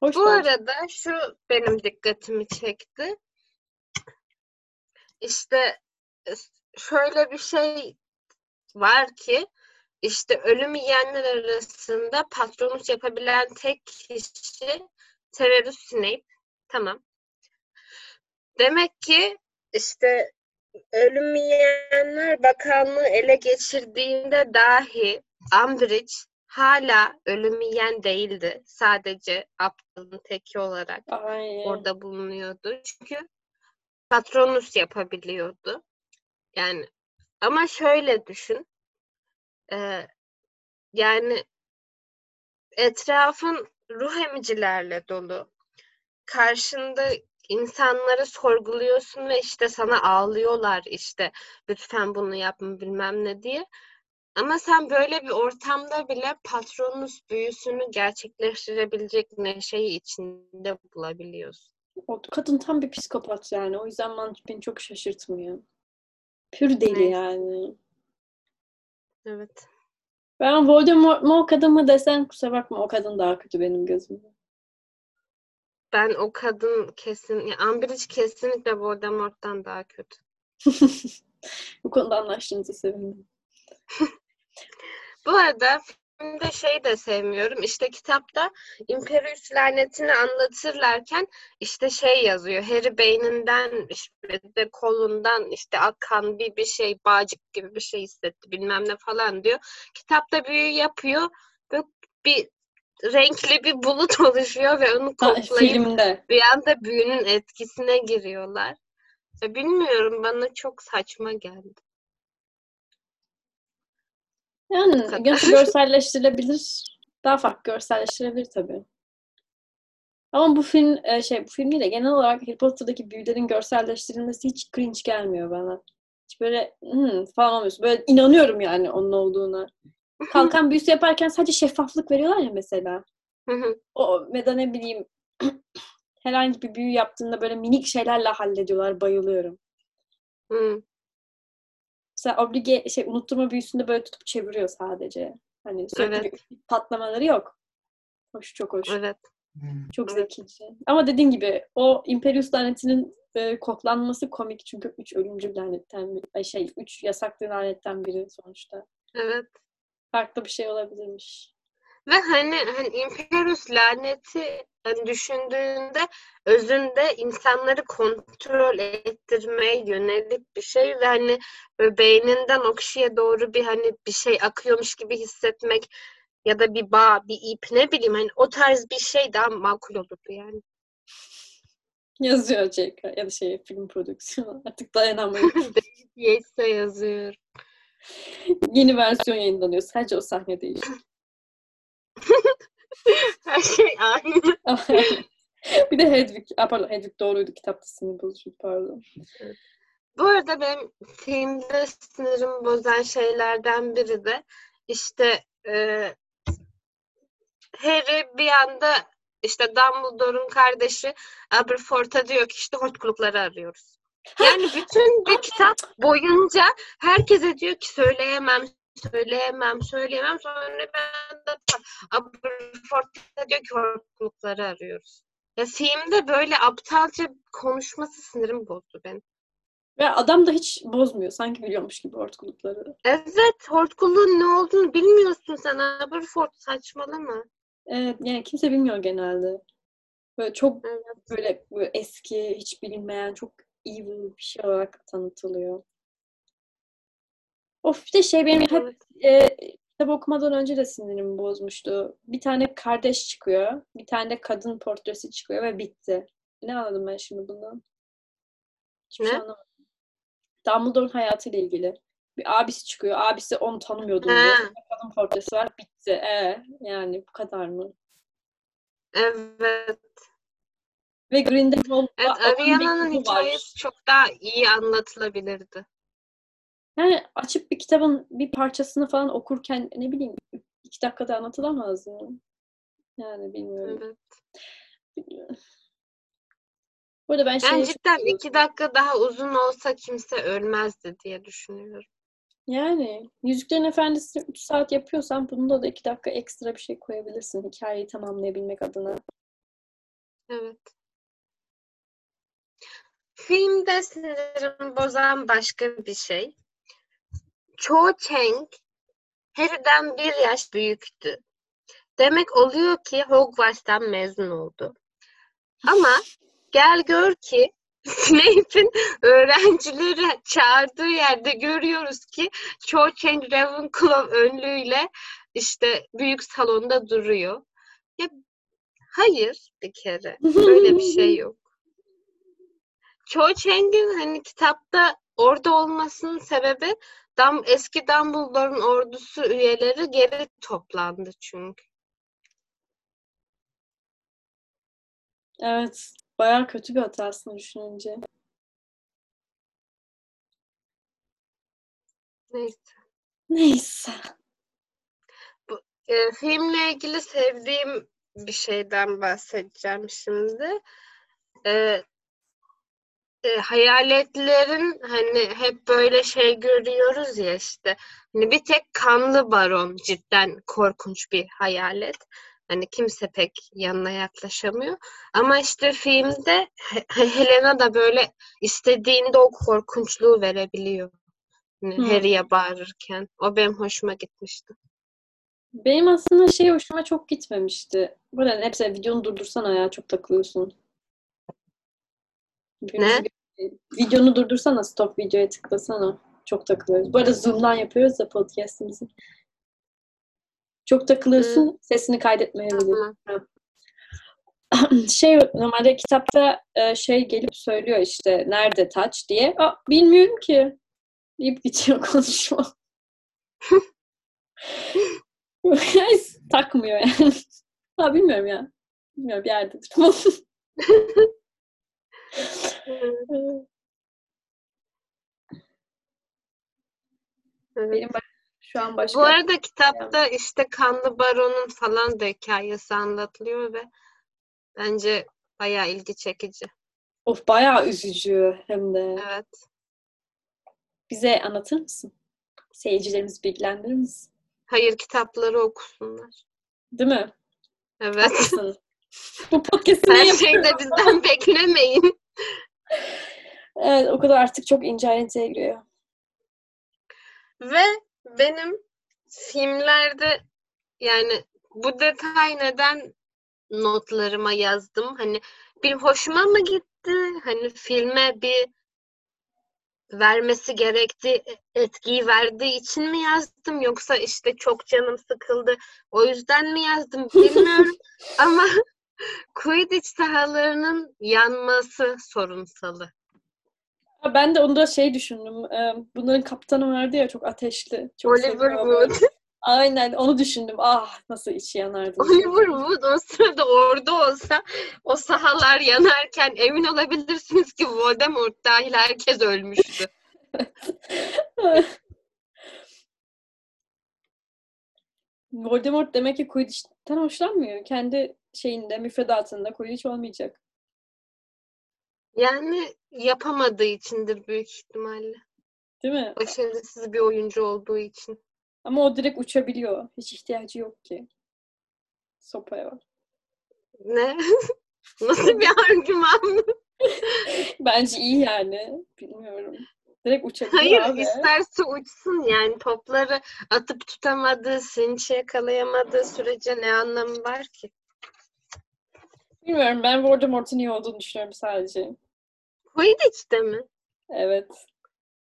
Hoş Bu bence. arada şu benim dikkatimi çekti. İşte e, şöyle bir şey var ki işte ölüm yiyenler arasında patronus yapabilen tek kişi Severus Snape. Tamam. Demek ki işte ölüm yiyenler bakanlığı ele geçirdiğinde dahi Umbridge hala ölüm yiyen değildi. Sadece aptalın teki olarak Aynen. orada bulunuyordu. Çünkü patronus yapabiliyordu. Yani ama şöyle düşün. Ee, yani etrafın ruh emicilerle dolu. Karşında insanları sorguluyorsun ve işte sana ağlıyorlar işte lütfen bunu yapma bilmem ne diye. Ama sen böyle bir ortamda bile patronus büyüsünü gerçekleştirebilecek neşeyi içinde bulabiliyorsun. O kadın tam bir psikopat yani. O yüzden beni çok şaşırtmıyor. Pür deli Neyse. yani. Evet. Ben Voldemort mu o kadın mı desen kusura bakma o kadın daha kötü benim gözümde. Ben o kadın kesin, ya Umbridge kesinlikle Voldemort'tan daha kötü. Bu konuda anlaştığınızı sevindim. Bu arada filmde şey de sevmiyorum. İşte kitapta Imperius lanetini anlatırlarken işte şey yazıyor. Harry beyninden işte de kolundan işte akan bir bir şey bağcık gibi bir şey hissetti bilmem ne falan diyor. Kitapta büyü yapıyor. Böyle bir renkli bir bulut oluşuyor ve onu koklayıp filmde. bir anda büyünün etkisine giriyorlar. Ya bilmiyorum bana çok saçma geldi. Yani nasıl görselleştirilebilir? Daha farklı görselleştirebilir tabii. Ama bu film e, şey bu film değil de genel olarak Harry Potter'daki büyülerin görselleştirilmesi hiç cringe gelmiyor bana. Hiç böyle hmm, falan olmuyorsun. Böyle inanıyorum yani onun olduğuna. Kalkan büyüsü yaparken sadece şeffaflık veriyorlar ya mesela. O ya da ne bileyim herhangi bir büyü yaptığında böyle minik şeylerle hallediyorlar. Bayılıyorum. Mesela oblige şey unutturma büyüsünde böyle tutup çeviriyor sadece. Hani sürekli Evet. patlamaları yok. Hoş çok hoş. Evet. Çok Evet. zekice. Ama dediğin gibi o Imperius lanetinin e, koklanması komik çünkü üç ölümcül lanetten biri, şey üç yasaklı lanetten biri sonuçta. Evet. Farklı bir şey olabilirmiş. Ve hani, hani Imperius laneti hani düşündüğünde özünde insanları kontrol ettirmeye yönelik bir şey ve hani böyle beyninden o kişiye doğru bir hani bir şey akıyormuş gibi hissetmek ya da bir bağ, bir ip ne bileyim hani o tarz bir şey daha makul olurdu yani. Yazıyor JK ya da şey film prodüksiyonu. Artık dayanamayız. Yetse yazıyor. Yeni versiyon yayınlanıyor. Sadece o sahne değişiyor. Her şey aynı. bir de Hedwig, Aa, pardon Hedwig doğruydu kitapta sinir bozucu pardon. Bu arada benim filmde sinirimi bozan şeylerden biri de işte e, Harry bir anda işte Dumbledore'un kardeşi Aberforth'a diyor ki işte hortkulukları arıyoruz. Yani bütün bir kitap boyunca herkese diyor ki söyleyemem, söyleyemem, söyleyemem. Sonra ben de Aberforth'a diyor ki hortkulukları arıyoruz. Ya filmde böyle aptalca konuşması sinirim bozdu benim. Ve adam da hiç bozmuyor. Sanki biliyormuş gibi hortkulukları. Evet, hortkulluğun ne olduğunu bilmiyorsun sen. Aberforth saçmalama. Evet, yani kimse bilmiyor genelde. Böyle çok Evet. böyle, böyle eski, hiç bilinmeyen, çok evil bir şey olarak tanıtılıyor. Of bir de şey benim hep e, kitap okumadan önce de sinirimi bozmuştu. Bir tane kardeş çıkıyor, bir tane de kadın portresi çıkıyor ve bitti. Ne anladım ben şimdi bundan? Hiçbir şey Ne? anlamadım. Dumbledore'un hayatıyla ilgili. Bir abisi çıkıyor, abisi onu tanımıyordu kadın portresi var, bitti. E, yani bu kadar mı? Evet. Ve Grindelwald Evet, Ariana'nın hikayesi çok daha iyi anlatılabilirdi. Yani açıp bir kitabın bir parçasını falan okurken ne bileyim iki dakikada anlatılamaz mı? Yani bilmiyorum. Evet. Bilmiyorum. Bu arada ben Ben cidden iki dakika daha uzun olsa kimse ölmezdi diye düşünüyorum. yani Yüzüklerin Efendisi 3 saat yapıyorsan bunda da iki dakika ekstra bir şey koyabilirsin hikayeyi tamamlayabilmek adına. Evet. Filmde sinirimi bozan başka bir şey. Cho Chang Harry'den bir yaş büyüktü. Demek oluyor ki Hogwarts'tan mezun oldu. Ama gel gör ki Snape'in öğrencileri çağırdığı yerde görüyoruz ki Cho Chang Ravenclaw önlüğüyle işte büyük salonda duruyor. Ya hayır bir kere. Böyle bir şey yok. Cho Chang'in hani kitapta orada olmasının sebebi Dam eski Dumbledore'un ordusu üyeleri geri toplandı çünkü. Evet. Bayağı kötü bir hata aslında düşününce. Neyse. Neyse. E, filmle ilgili sevdiğim bir şeyden bahsedeceğim şimdi. E, e, hayaletlerin hani hep böyle şey görüyoruz ya işte. Hani bir tek kanlı baron cidden korkunç bir hayalet. Hani kimse pek yanına yaklaşamıyor. Ama işte filmde He- Helena da böyle istediğinde o korkunçluğu verebiliyor. Hani Hmm. Harry'e bağırırken. O benim hoşuma gitmişti. Benim aslında şey hoşuma çok gitmemişti. Bu arada hepsi videonu durdursana ya çok takılıyorsun. Ne? Videonu durdursana stop videoya tıklasana. Çok takılıyoruz. Bu arada Zoom'dan yapıyoruz da podcast'imizi. Çok takılıyorsun. Sesini kaydetmeyebilirim. Tamam. Şey normalde kitapta e, şey gelip söylüyor işte nerede taç diye. Aa, bilmiyorum ki. Deyip bitiyor konuşma. Takmıyor yani. Ha bilmiyorum ya. Bilmiyorum bir yerdedir. Evet. Benim şu an başka Bu arada kitapta işte Kanlı Baron'un falan da hikayesi anlatılıyor ve bence bayağı ilgi çekici. of bayağı üzücü hem de. Evet. Bize anlatır mısın? Seyircilerimizi bilgilendirir misin? Hayır kitapları okusunlar. Değil mi? Evet. Bu podcast'ı Her şeyi de bizden beklemeyin. Evet, o kadar artık çok ince ayrıntıya giriyor. Ve benim filmlerde yani bu detay neden notlarıma yazdım? Hani bir hoşuma mı gitti? Hani filme bir vermesi gerektiği etkiyi verdiği için mi yazdım yoksa işte çok canım sıkıldı o yüzden mi yazdım bilmiyorum ama Quidditch sahalarının yanması sorunsalı. Ben de onda şey düşündüm. Bunların kaptanı vardı ya çok ateşli. Çok Oliver Wood. Aynen onu düşündüm. Ah nasıl içi yanardı. Oliver Wood o sırada orada olsa o sahalar yanarken emin olabilirsiniz ki Voldemort dahil herkes ölmüştü. Voldemort demek ki Quidditch'ten hoşlanmıyor. Kendi şeyinde, müfredatında Quidditch olmayacak. Yani yapamadığı içindir büyük ihtimalle. Değil mi? Başarısız bir oyuncu olduğu için. Ama o direkt uçabiliyor. Hiç ihtiyacı yok ki. Sopaya. Ne? Nasıl bir argüman? Bence iyi yani. Bilmiyorum. Direkt uçabiliyor Hayır abi. isterse uçsun yani topları atıp tutamadığı, sinçi yakalayamadığı sürece ne anlamı var ki? Bilmiyorum ben Voldemort'un iyi olduğunu düşünüyorum sadece. Quidditch'te mi? Evet.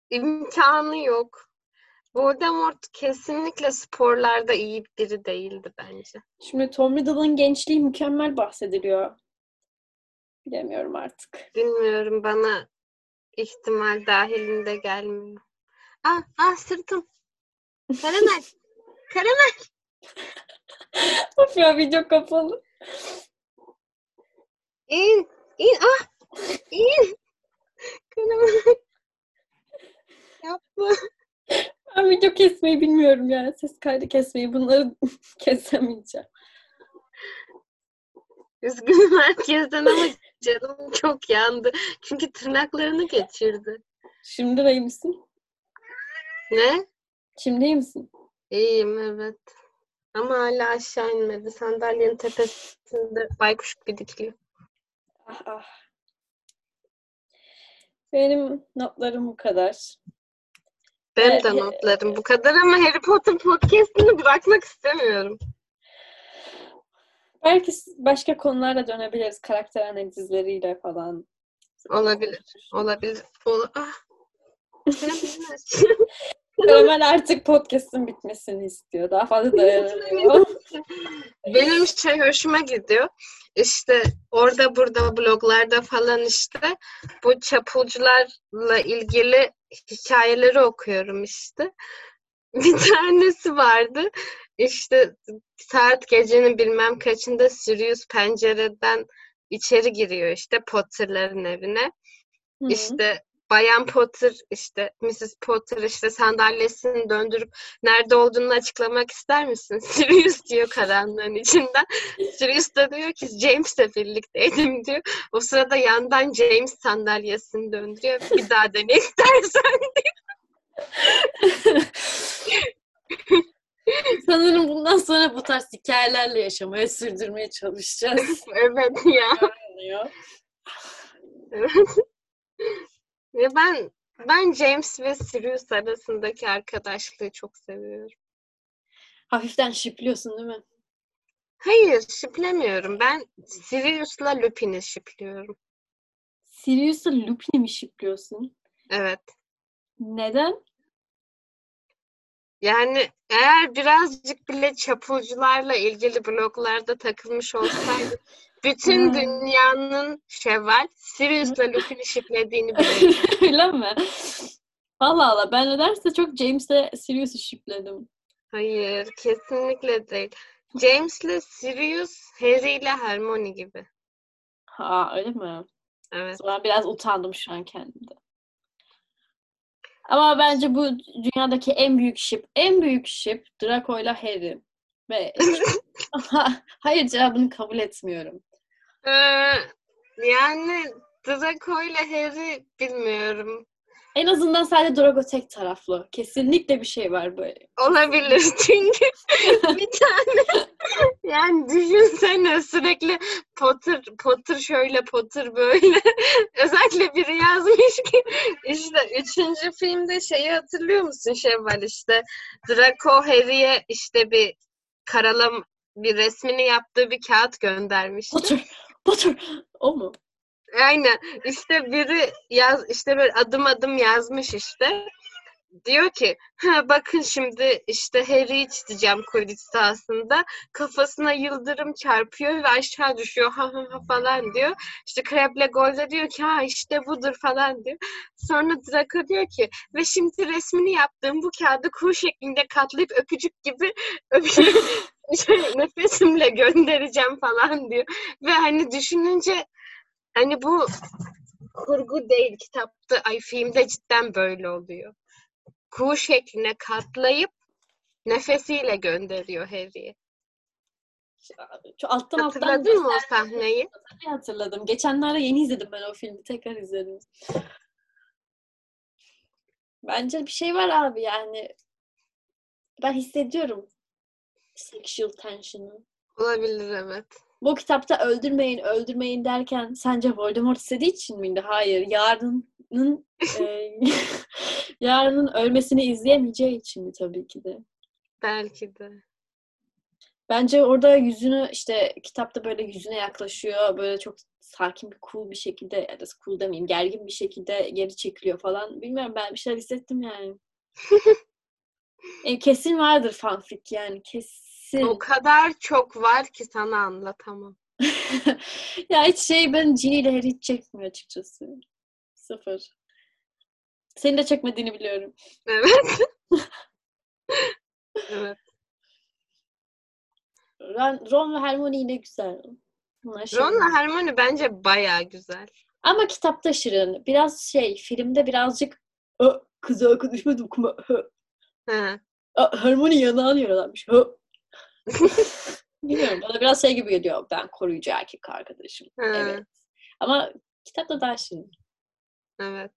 İmkanı yok. Voldemort kesinlikle sporlarda iyi biri değildi bence. Şimdi Tom Riddle'ın gençliği mükemmel bahsediliyor. Bilemiyorum artık. Bilmiyorum bana ihtimal dahilinde gelmiyor. Ah, ah sırtım. Karamel. Karamel. of ya video kapalı. İn. İn. Ah. İn. Karamel. Yapma. Ben video kesmeyi bilmiyorum ya. Ses kaydı kesmeyi. Bunları kesemeyeceğim. Üzgünüm herkesten ama canım çok yandı. Çünkü tırnaklarını geçirdi. Şimdi iyi misin? Ne? Şimdi iyi misin? İyiyim evet. Ama hala aşağı inmedi. Sandalyenin tepesinde baykuş gibi dikiliyor. Ah ah. Benim notlarım bu kadar. Benim de notlarım bu kadar ama Harry Potter podcast'ini bırakmak istemiyorum. Belki başka konularla dönebiliriz. Karakter analizleriyle falan. Olabilir. Olabilir. Ol ah. Karamel artık podcast'ın bitmesini istiyor. Daha fazla dayanamıyor. Benim şey hoşuma gidiyor. İşte orada burada bloglarda falan işte bu çapulcularla ilgili hikayeleri okuyorum işte. Bir tanesi vardı. İşte saat gecenin bilmem kaçında Sirius pencereden içeri giriyor işte Potter'ların evine. Hı-hı. İşte Bayan Potter işte Mrs. Potter işte sandalyesini döndürüp nerede olduğunu açıklamak ister misin? Sirius diyor karanlığın içinden. Sirius da diyor ki James'le birlikteydim diyor. O sırada yandan James sandalyesini döndürüyor. Bir daha dene istersen diyor. Sanırım bundan sonra bu tarz hikayelerle yaşamaya sürdürmeye çalışacağız. evet ya. evet. Ve ben ben James ve Sirius arasındaki arkadaşlığı çok seviyorum. Hafiften şipliyorsun değil mi? Hayır, şiplemiyorum. Ben Sirius'la Lupin'i şipliyorum. Sirius'la Lupin'i mi şipliyorsun? Evet. Neden? Yani eğer birazcık bile çapulcularla ilgili bloglarda takılmış olsaydı bütün hmm. dünyanın Şevval Sirius'la Lupin'i şiplediğini biliyorum. Öyle mi? Allah Allah ben nedense çok James'le Sirius'u şipledim. Hayır kesinlikle değil. James'le Sirius Harry ile Hermione gibi. Ha öyle mi? Evet. Ben biraz utandım şu an kendimde. Ama bence bu dünyadaki en büyük ship, en büyük ship Draco ile Harry. Ve hayır cevabını kabul etmiyorum. Ee, yani Draco ile Harry bilmiyorum. En azından sadece Draco tek taraflı. Kesinlikle bir şey var böyle. Olabilir çünkü bir tane yani düşünsene sürekli Potter Potter şöyle Potter böyle özellikle biri yazmış ki işte üçüncü filmde şeyi hatırlıyor musun Şevval işte Draco Harry'e işte bir karalam bir resmini yaptığı bir kağıt göndermişti. Potter. Potter. O mu? Aynen. İşte biri yaz işte böyle adım adım yazmış işte. Diyor ki ha, bakın şimdi işte Harry'i çizeceğim Quidditch sahasında. Kafasına yıldırım çarpıyor ve aşağı düşüyor ha ha ha falan diyor. İşte Crabbe Goyle diyor ki ha işte budur falan diyor. Sonra Draco diyor ki ve şimdi resmini yaptığım bu kağıdı kuğu şeklinde katlayıp öpücük gibi öpücük şey, nefesimle göndereceğim falan diyor. Ve hani düşününce hani bu kurgu değil kitapta ay filmde cidden böyle oluyor. Kuğu şekline katlayıp nefesiyle gönderiyor Harry'i. Şu alttan alttan Hatırladın mı o sahneyi? hatırladım. Geçenlerde yeni izledim ben o filmi. Tekrar izledim. Bence bir şey var abi yani. Ben hissediyorum sexual tension'ı. Olabilir evet. Bu kitapta öldürmeyin, öldürmeyin derken sence Voldemort istediği için miydi? Hayır. Yarının e, yarının ölmesini izleyemeyeceği için mi tabii ki de. Belki de. Bence orada yüzünü işte kitapta böyle yüzüne yaklaşıyor. Böyle çok sakin bir cool bir şekilde ya da cool demeyeyim gergin bir şekilde geri çekiliyor falan. Bilmiyorum ben bir şeyler hissettim yani. e, kesin vardır fanfic yani kesin. O kadar çok var ki sana anlatamam. ya hiç şey ben Harry hiç çekmiyor açıkçası. Sıfır. Senin de çekmediğini biliyorum. Evet. evet. Ron, Ron ve Hermione yine güzel. Şey- Ron'la Hermione bence bayağı güzel. Ama kitapta şirin. Biraz şey, filmde birazcık "Ö, kız arkadaşıma dokunma. Hı. He. Aa, Hermione yanağını yaralanmış. Hı. Bilmiyorum. Bana biraz şey gibi geliyor. Ben koruyucu erkek arkadaşım. He. Evet. Ama kitapta daha şirin. Evet.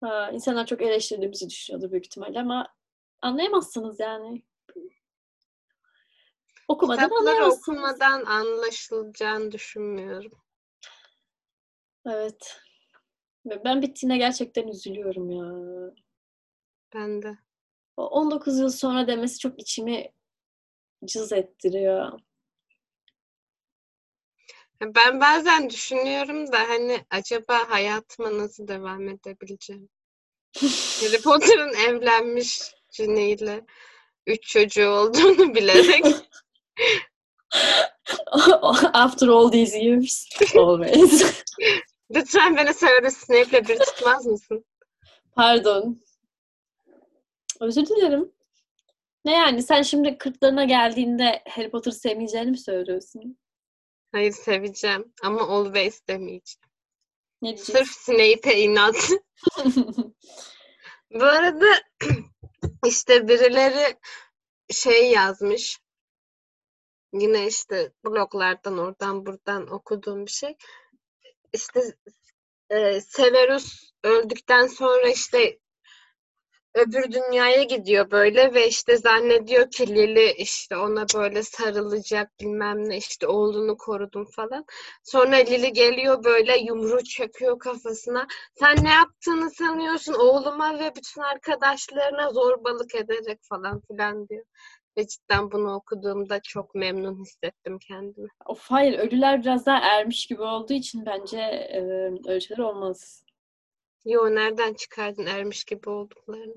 Ha, insanlar çok eleştirdiğimizi düşünüyordu büyük ihtimalle ama anlayamazsınız yani. Okumadan Kitapları anlayamazsınız. okumadan anlaşılacağını düşünmüyorum. Evet. Ve Ben bittiğine gerçekten üzülüyorum ya. Ben de. O 19 yıl sonra demesi çok içimi cız ettiriyor. Ben bazen düşünüyorum da hani acaba hayatıma nasıl devam edebileceğim? Harry Potter'ın evlenmiş Ginny ile üç çocuğu olduğunu bilerek After all these years. Always. lütfen beni Severus Snape'le bir tutmaz mısın? Pardon. Özür dilerim. Ne yani sen şimdi kırklarına geldiğinde Harry Potter'ı sevmeyeceğini mi söylüyorsun? Hayır seveceğim ama always demeyeceğim. Ne diyeceksin? Sırf Snape'e inat. Bu arada işte birileri şey yazmış. Yine işte bloglardan oradan buradan okuduğum bir şey. İşte e, Severus öldükten sonra işte öbür dünyaya gidiyor böyle ve işte zannediyor ki Lily işte ona böyle sarılacak bilmem ne işte oğlunu korudum falan. Sonra Lily geliyor böyle yumruğu çakıyor kafasına. Sen ne yaptığını sanıyorsun oğluma ve bütün arkadaşlarına zorbalık ederek falan filan diyor. Ve cidden bunu okuduğumda çok memnun hissettim kendimi. Of hayır ölüler biraz daha ermiş gibi olduğu için bence e, öyle şeyler olmaz. Yo nereden çıkardın ermiş gibi olduklarını?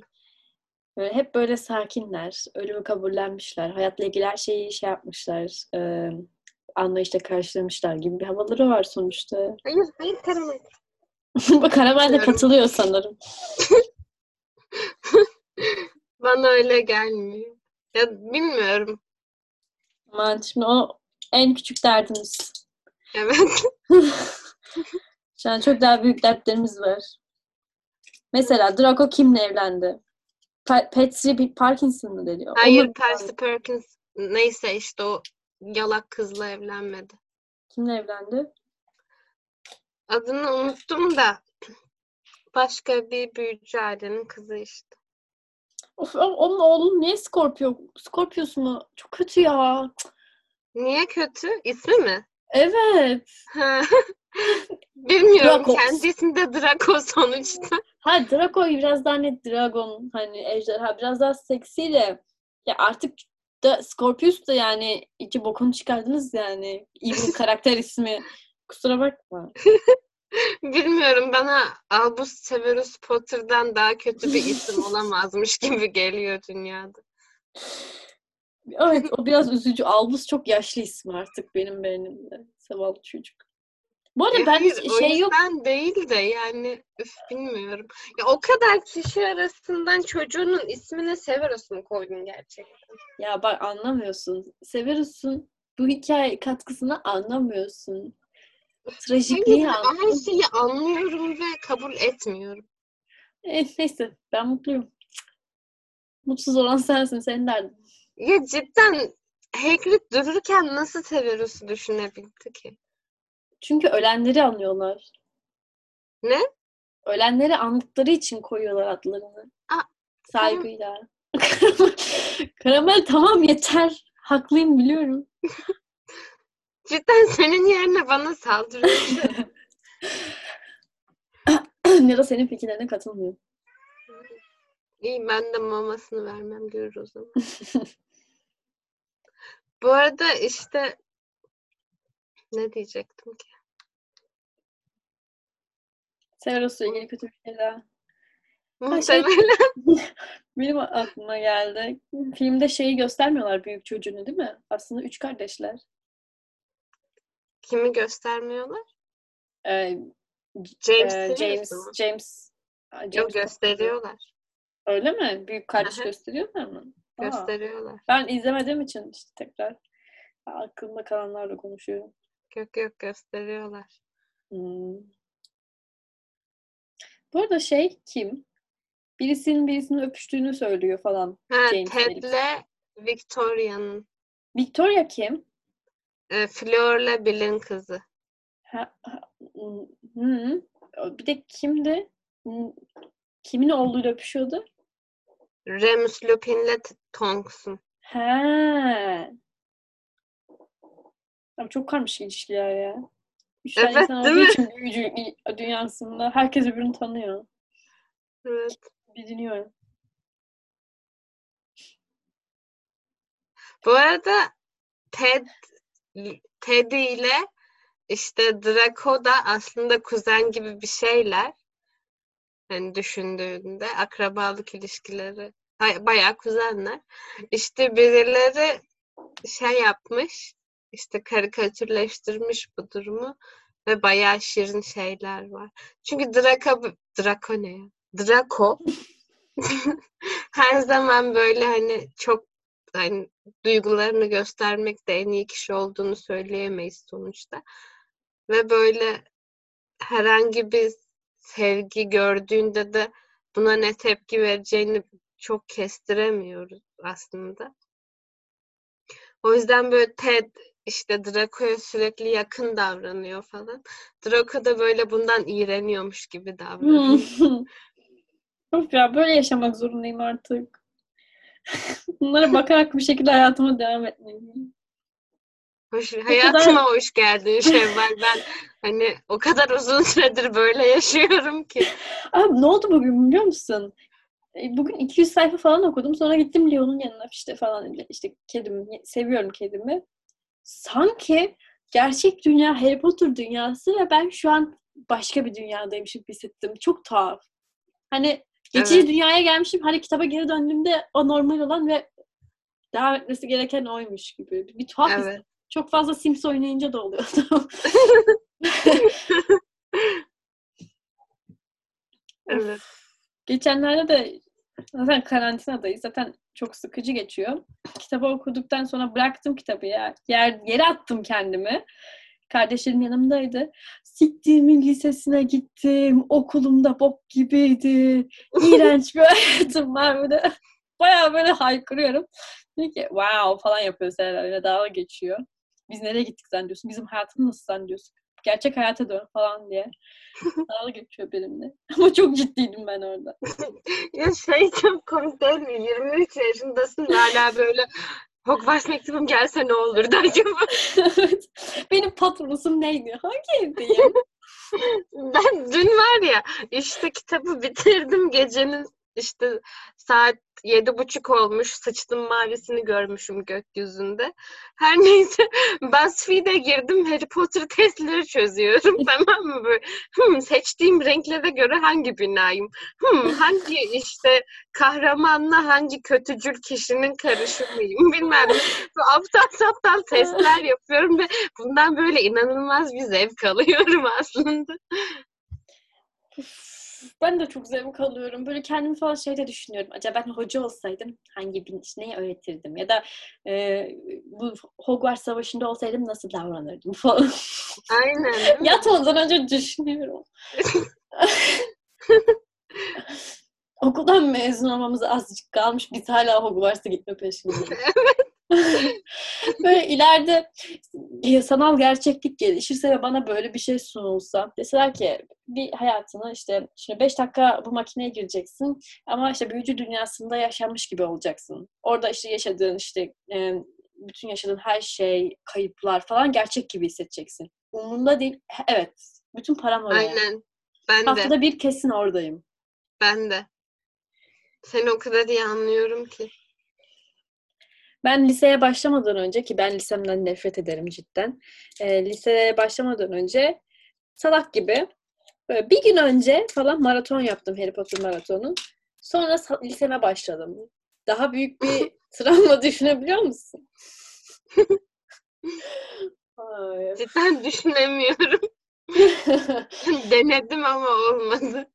Böyle hep böyle sakinler, ölümü kabullenmişler, hayatla ilgili her şeyi şey yapmışlar, e, anlayışla karşılamışlar gibi bir havaları var sonuçta. Hayır, hayır karamel. Bu Karamel de katılıyor sanırım. Bana öyle gelmiyor. Ya bilmiyorum. Aman şimdi o en küçük derdimiz. Evet. Şu an çok daha büyük dertlerimiz var. Mesela Draco kimle evlendi? Pa- Patsy Parkinson mı deniyor? Hayır, Onunla- Percy Perkins neyse işte o yalak kızla evlenmedi. Kimle evlendi? Adını unuttum da başka bir büyücü ailenin kızı işte. Of, onun oğlu niye Scorpio? Scorpius mu? Çok kötü ya. Niye kötü? İsmi mi? Evet. Bilmiyorum. Draco. Kendi ismi de Draco sonuçta. Ha Draco biraz daha net dragon hani ejderha biraz daha seksi de Ya artık da Scorpius da yani iki bokunu çıkardınız yani. Evil karakter ismi. Kusura bakma. Bilmiyorum bana Albus Severus Potter'dan daha kötü bir isim olamazmış gibi geliyor dünyada. Evet o biraz üzücü. Albus çok yaşlı isim artık benim beynimde. Zavallı çocuk. Bu arada Ya ben hayır, şey yok. yüzden değil de yani üf bilmiyorum. Ya o kadar kişi arasından çocuğunun ismine Severus mu koydun gerçekten? Ya bak anlamıyorsun. Severus'un bu hikaye katkısını anlamıyorsun. Trajikliği anlamıyorsun. her şeyi anlıyorum ve kabul etmiyorum. Eh, neyse ben mutluyum. Mutsuz olan sensin. Senin derdin. Ya cidden Hagrid dururken nasıl Severus'u düşünebildi ki? Çünkü ölenleri anlıyorlar. Ne? Ölenleri andıkları için koyuyorlar adlarını. Aa, Saygıyla. Karamel tamam yeter. Haklıyım biliyorum. Cidden senin yerine bana saldırıyor. ya da senin fikirlerine katılmıyorum. İyi ben de mamasını vermem görür o zaman. Bu arada işte ne diyecektim ki? Severus'la ilgili kötü bir şey daha. şey- Muhtemelen Benim aklıma geldi. Filmde şeyi göstermiyorlar büyük çocuğunu değil mi? Aslında üç kardeşler. kimi göstermiyorlar? Ee, James e, James? James, Aa, Yok James gösteriyorlar. Öyle mi? Büyük kardeş gösteriyorlar mı? Aa, Gösteriyorlar. ben izlemediğim için işte tekrar aklımda kalanlarla konuşuyorum. Yok yok gösteriyorlar. Hmm. Bu arada şey kim? Birisinin birisinin öpüştüğünü söylüyor falan. Ha, James Ted'le Victoria'nın Victoria kim? e, Fleur'le Bill'in kızı. Ha, ha, hmm, hmm. Bir de kimdi? Hmm, Kimin oğluyla öpüşüyordu? Remus Lupin'le Tonks'un. He. Abi çok karmaşık ilişkiler ya. Üç tane Evet, insan değil için büyücü dünyasında herkes birbirini tanıyor. Evet. Biliniyor. Bu arada Ted Teddy ile işte Draco da aslında kuzen gibi bir şeyler. Hani düşündüğünde akrabalık ilişkileri bayağı kuzenler. İşte birileri şey yapmış, işte karikatürleştirmiş bu durumu ve bayağı şirin şeyler var. Çünkü Draco Draco ne ya? Draco her zaman böyle hani çok hani duygularını göstermekte en iyi kişi olduğunu söyleyemeyiz sonuçta. Ve böyle herhangi bir sevgi gördüğünde de buna ne tepki vereceğini çok kestiremiyoruz aslında. O yüzden böyle Ted işte Draco'ya sürekli yakın davranıyor falan. Draco da böyle bundan iğreniyormuş gibi davranıyor. Hmm. Of ya böyle yaşamak zorundayım artık. Bunlara bakarak bir şekilde hayatıma devam etmeliyim. Hoş, hayatıma hoş geldin Şevval. Ben hani o kadar uzun süredir böyle yaşıyorum ki. Abi ne oldu bugün biliyor musun? E, Bugün 200 sayfa falan okudum. Sonra gittim Leon'un yanına işte falan işte kedimi seviyorum kedimi. Sanki gerçek dünya Harry Potter dünyası ve ben şu an başka bir dünyadaymışım hissettim. Çok tuhaf. Hani geçici Evet. dünyaya gelmişim. Hani kitaba geri döndüğümde o normal olan ve devam etmesi gereken oymuş gibi. Bir, tuhaf Evet. Çok fazla Sims oynayınca da oluyordu. Evet. Geçenlerde de zaten karantinadayız. Zaten çok sıkıcı geçiyor. Kitabı okuduktan sonra bıraktım kitabı ya. Yer, yere attım kendimi. Kardeşlerim yanımdaydı. Siktiğimin lisesine gittim. Okulumda bok gibiydi. İğrenç bir hayatım var. Böyle, bayağı böyle haykırıyorum. Diyor ki wow falan yapıyor Serra. Öyle dalga geçiyor. Biz nereye gittik zannediyorsun? Bizim hayatımız nasıl zannediyorsun? Gerçek hayata dön falan diye. Dalga geçiyor benimle. Ama çok ciddiydim ben orada. Ya şey çok komik değil mi? 23 yaşındasın hala böyle Hogwarts mektubum gelse ne olurdu acaba? Evet. Benim patronusum neydi? Hangi evdeyim? Ben dün var ya işte kitabı bitirdim gecenin işte saat yedi buçuk olmuş. Sıçtım mavisini görmüşüm gökyüzünde. Her neyse BuzzFeed'e girdim. Harry Potter testleri çözüyorum. tamam mı? Böyle, hmm, seçtiğim renklere göre hangi binayım? Hmm, hangi işte kahramanla hangi kötücül kişinin karışımıyım? Bilmem ne. Bu aptal aptal testler yapıyorum ve bundan böyle inanılmaz bir zevk alıyorum aslında. Ben de çok zevk alıyorum. Böyle kendimi falan şeyde düşünüyorum. Acaba ben hoca olsaydım hangi bin neyi öğretirdim? Ya da e, bu Hogwarts Savaşı'nda olsaydım nasıl davranırdım falan. Aynen. Yatmadan önce düşünüyorum. Okuldan mezun olmamız azıcık kalmış. Biz hala Hogwarts'a gitme peşindeyiz. böyle ileride sanal gerçeklik gelişirse ve bana böyle bir şey sunulsa deseler ki bir hayatını işte şimdi 5 dakika bu makineye gireceksin ama işte büyücü dünyasında yaşanmış gibi olacaksın. Orada işte yaşadığın işte bütün yaşadığın her şey, kayıplar falan gerçek gibi hissedeceksin. Umunda değil. Evet. Bütün param oraya. Aynen. Ben Haftada de. bir kesin oradayım. Ben de. Seni o kadar iyi anlıyorum ki. Ben liseye başlamadan önce ki ben lisemden nefret ederim cidden. E, liseye başlamadan önce salak gibi böyle bir gün önce falan maraton yaptım Harry Potter maratonu. Sonra liseme başladım. Daha büyük bir travma düşünebiliyor musun? Ay. Cidden düşünemiyorum. Denedim ama olmadı.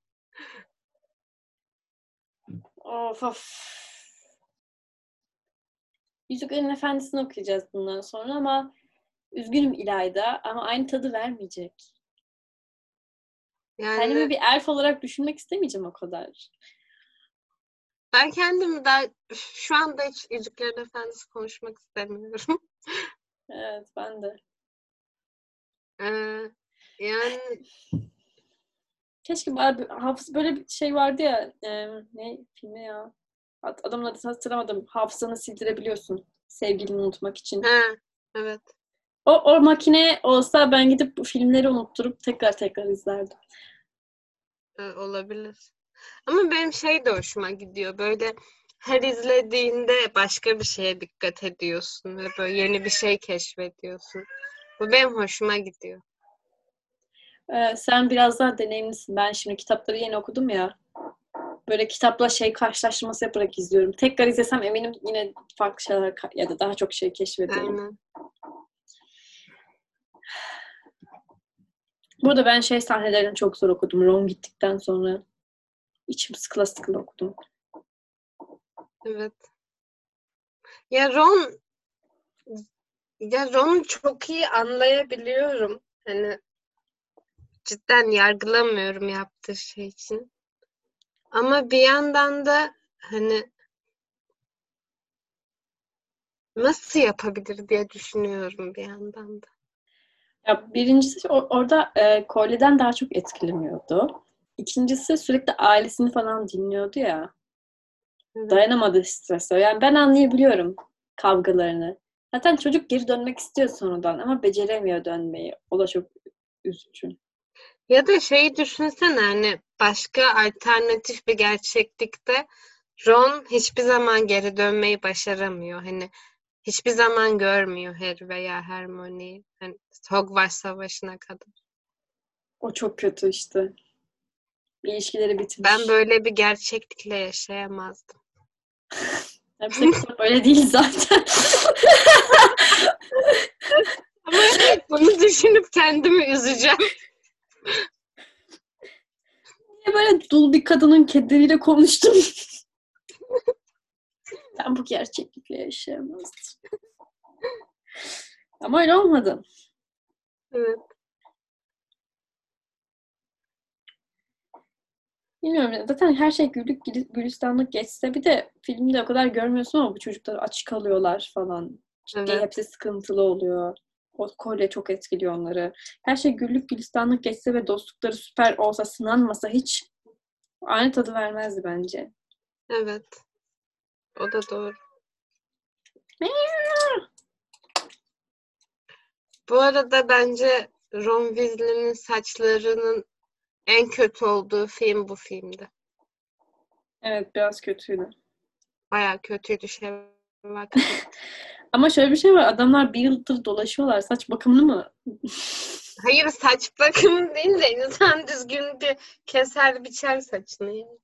Of of. Yüzüklerin Efendisi'ni okuyacağız bundan sonra ama üzgünüm İlayda ama aynı tadı vermeyecek. Yani... Kendimi bir elf olarak düşünmek istemeyeceğim o kadar. Ben kendimi daha şu anda hiç Yüzüklerin Efendisi konuşmak istemiyorum. evet ben de. Ee, yani keşke böyle, hafız böyle bir şey vardı ya e, ne filmi ya adamın adını hatırlamadım. Hafızanı sildirebiliyorsun sevgilini unutmak için. Ha, evet. O, o makine olsa ben gidip bu filmleri unutturup tekrar tekrar izlerdim. Ee, olabilir. Ama benim şey de hoşuma gidiyor. Böyle her izlediğinde başka bir şeye dikkat ediyorsun ve böyle yeni bir şey keşfediyorsun. Bu benim hoşuma gidiyor. Ee, sen biraz daha deneyimlisin. Ben şimdi kitapları yeni okudum ya böyle kitapla şey karşılaştırması yaparak izliyorum. Tekrar izlesem eminim yine farklı şeyler ya da daha çok şey keşfederim. Aynen. Burada ben şey sahnelerini çok zor okudum. Ron gittikten sonra içim sıkıla sıkıla okudum. Evet. Ya Ron ya Ron'u çok iyi anlayabiliyorum. Hani cidden yargılamıyorum yaptığı şey için. Ama bir yandan da hani nasıl yapabilir diye düşünüyorum bir yandan da. Ya birincisi orada e, Cole'den daha çok etkileniyordu. İkincisi sürekli ailesini falan dinliyordu ya. Evet. Dayanamadı strese. Yani ben anlayabiliyorum kavgalarını. Zaten çocuk geri dönmek istiyor sonradan ama beceremiyor dönmeyi. O da çok üzücü. Ya da şeyi düşünsene hani başka alternatif bir gerçeklikte Ron hiçbir zaman geri dönmeyi başaramıyor. Hani hiçbir zaman görmüyor Harry veya Hermione'yi. Hani Hogwarts Savaşı'na kadar. O çok kötü işte. İlişkileri bitmiş. Ben böyle bir gerçeklikle yaşayamazdım. Hepsi öyle değil zaten. Ama bunu düşünüp kendimi üzeceğim. Niye böyle dul bir kadının kedileriyle konuştum? ben bu gerçeklikle yaşayamazdım. Ama öyle olmadı. Evet. Bilmiyorum. Zaten her şey güllük gülistanlık geçse bir de filmde o kadar görmüyorsun ama bu çocuklar aç kalıyorlar falan. Ciddi evet. hepsi sıkıntılı oluyor. O kolye çok etkiliyor onları. Her şey güllük gülistanlık geçse ve dostlukları süper olsa, sınanmasa hiç aynı tadı vermezdi bence. Evet. O da doğru. Bu arada bence Ron Weasley'nin saçlarının en kötü olduğu film bu filmdi. Evet biraz kötüydü. Baya kötüydü şey. Ama şöyle bir şey var. Adamlar bir yıldır dolaşıyorlar. Saç bakımını mı? Hayır saç bakımı değil de insan düzgün bir keser biçer saçını. yani.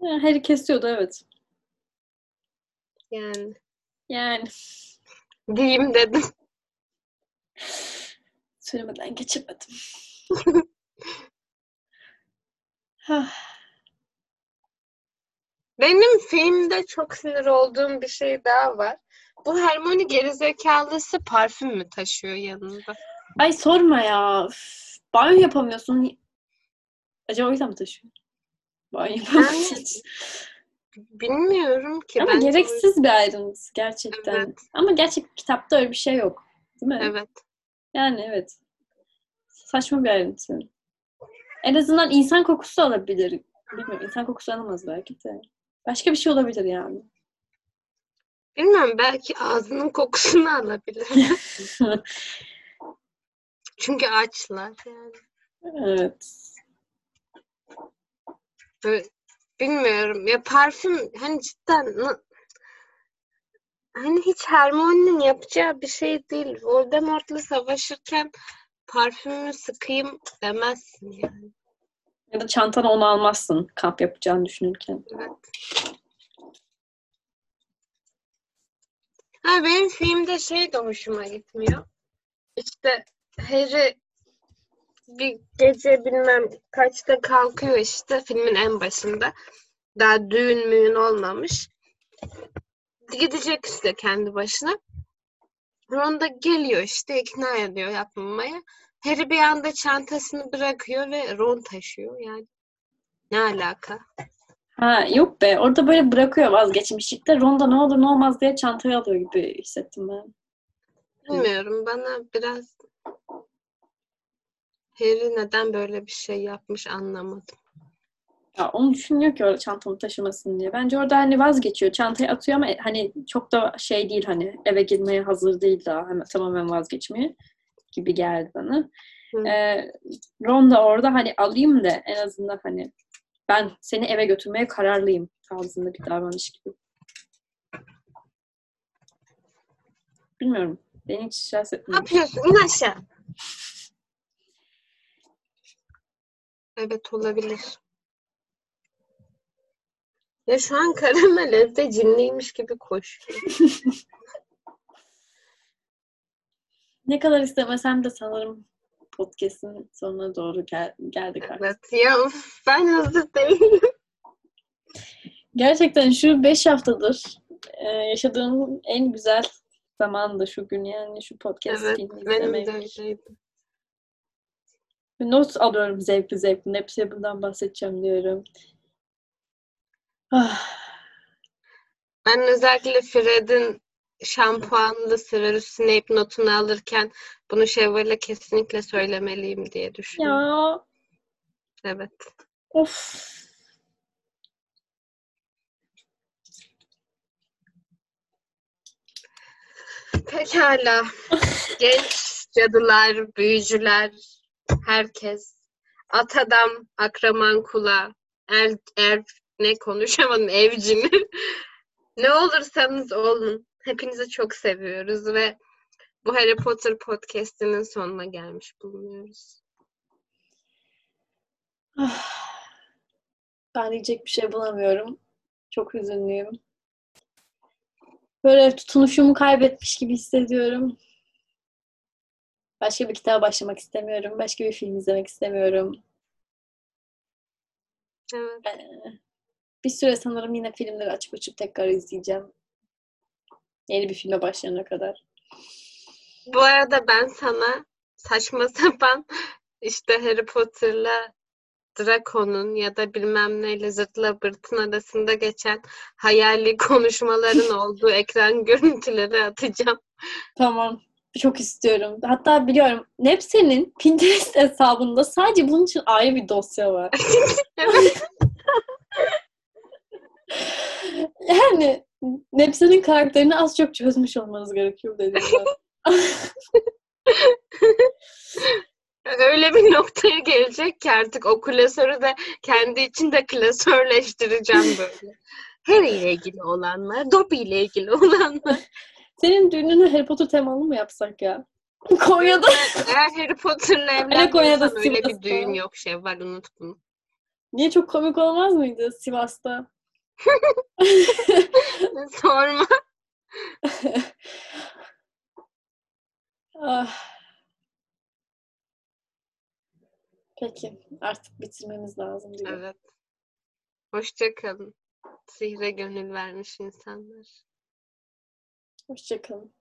Ha, Harry kesiyordu evet. Yani Yani diyeyim dedim. söylemeden geçemedim. Benim filmde çok sinir olduğum bir şey daha var. Bu Hermione gerizekalısı parfüm mü taşıyor yanında? Ay sorma ya. Üf, Banyo yapamıyorsun. Acaba o yüzden mi taşıyor? Banyo yapamıyorsun. Bilmiyorum ki. Ama gereksiz bir ayrıntı gerçekten. Evet. Ama gerçek kitapta öyle bir şey yok. Değil mi? Evet. Yani evet. Saçma bir ayrıntı. En azından insan kokusu alabilir. Bilmiyorum. insan kokusu alamaz belki de. Başka bir şey olabilir yani. Bilmiyorum belki ağzının kokusunu alabilir. Çünkü açlar yani. evet. Böyle, bilmiyorum ya parfüm hani cidden hani hiç Hermione'nin yapacağı bir şey değil. Voldemort'la savaşırken parfümü sıkayım demezsin yani. Ya da çantana onu almazsın kamp yapacağını düşünürken. Evet. Ha benim filmde şey de hoşuma gitmiyor. İşte Harry bir gece bilmem kaçta kalkıyor işte filmin en başında. Daha düğün müğün olmamış. Gidecek işte kendi başına. Ron da geliyor işte ikna ediyor yapmamaya. Harry bir anda çantasını bırakıyor ve Ron taşıyor yani. Ne alaka? Ha yok be. Orada böyle bırakıyor vazgeçmişlikte. Ronda ne olur ne olmaz diye çantayı alıyor gibi hissettim ben. Bilmiyorum bana biraz Harry neden böyle bir şey yapmış anlamadım. Ya onu düşünüyor ki orada çantamı taşımasın diye. Bence orada hani vazgeçiyor. Çantayı atıyor ama hani çok da şey değil hani eve girmeye hazır değil daha. Hemen, tamamen vazgeçmeye gibi geldi bana. Hı. Ee, Ron da orada hani alayım da en azından hani ben seni eve götürmeye kararlıyım tarzında bir davranış gibi. Bilmiyorum. Beni hiç rahatsız Ne yapıyorsun? İn aşağı. Evet olabilir. Ya şu an Karamel evde cinliymiş gibi koşuyor. Ne kadar istemesem de sanırım podcast'in sonuna doğru gel- geldik artık. Evet ya of, ben hazır değilim. Gerçekten şu 5 haftadır e, yaşadığım en güzel zamandı şu gün yani şu podcast Evet benim de öyleydi. Not alıyorum zevkli zevkli. Hepsi bundan bahsedeceğim diyorum. Ah, Ben özellikle Fred'in şampuanlı Severus Snape notunu alırken bunu Cheval'e kesinlikle söylemeliyim diye düşünüyorum. ya Evet. of. Pekala. Genç cadılar, büyücüler, herkes. Atadam, Akraman Kula, er, er, ne konuşamadım, evcini. ne olursanız olun. Hepinizi çok seviyoruz ve bu Harry Potter podcast'inin sonuna gelmiş bulunuyoruz. Ah. Ben diyecek bir şey bulamıyorum. Çok hüzünlüyüm. Böyle tutunuşumu kaybetmiş gibi hissediyorum. Başka bir kitaba başlamak istemiyorum. Başka bir film izlemek istemiyorum. Evet. Ee, bir süre sanırım yine filmleri açıp açıp tekrar izleyeceğim. Yeni bir filme başlayana kadar. Bu arada ben sana saçma sapan işte Harry Potter'la Draco'nun ya da bilmem neyle zırtla bırtın arasında geçen hayali konuşmaların olduğu ekran görüntüleri atacağım. Tamam. Çok istiyorum. Hatta biliyorum. Nepse'nin Pinterest hesabında sadece bunun için ayrı bir dosya var. Yani Nepse'nin karakterini az çok çözmüş olmanız gerekiyor dedim ben. öyle bir noktaya gelecek ki artık o klasörü de kendi içinde klasörleştireceğim böyle. Harry ile ilgili olanlar, Dobby ile ilgili olanlar. Senin düğününü Harry Potter temalı mı yapsak ya? Konya'da. Eğer Harry Konya'da, evlenmiyorsan öyle bir düğün yok Şevval unut bunu. Niye çok komik olmaz mıydı Sivas'ta? Sorma. ah. Peki. Artık bitirmemiz lazım diyor. Evet. Hoşça kalın. Sihre gönül vermiş insanlar. Hoşçakalın.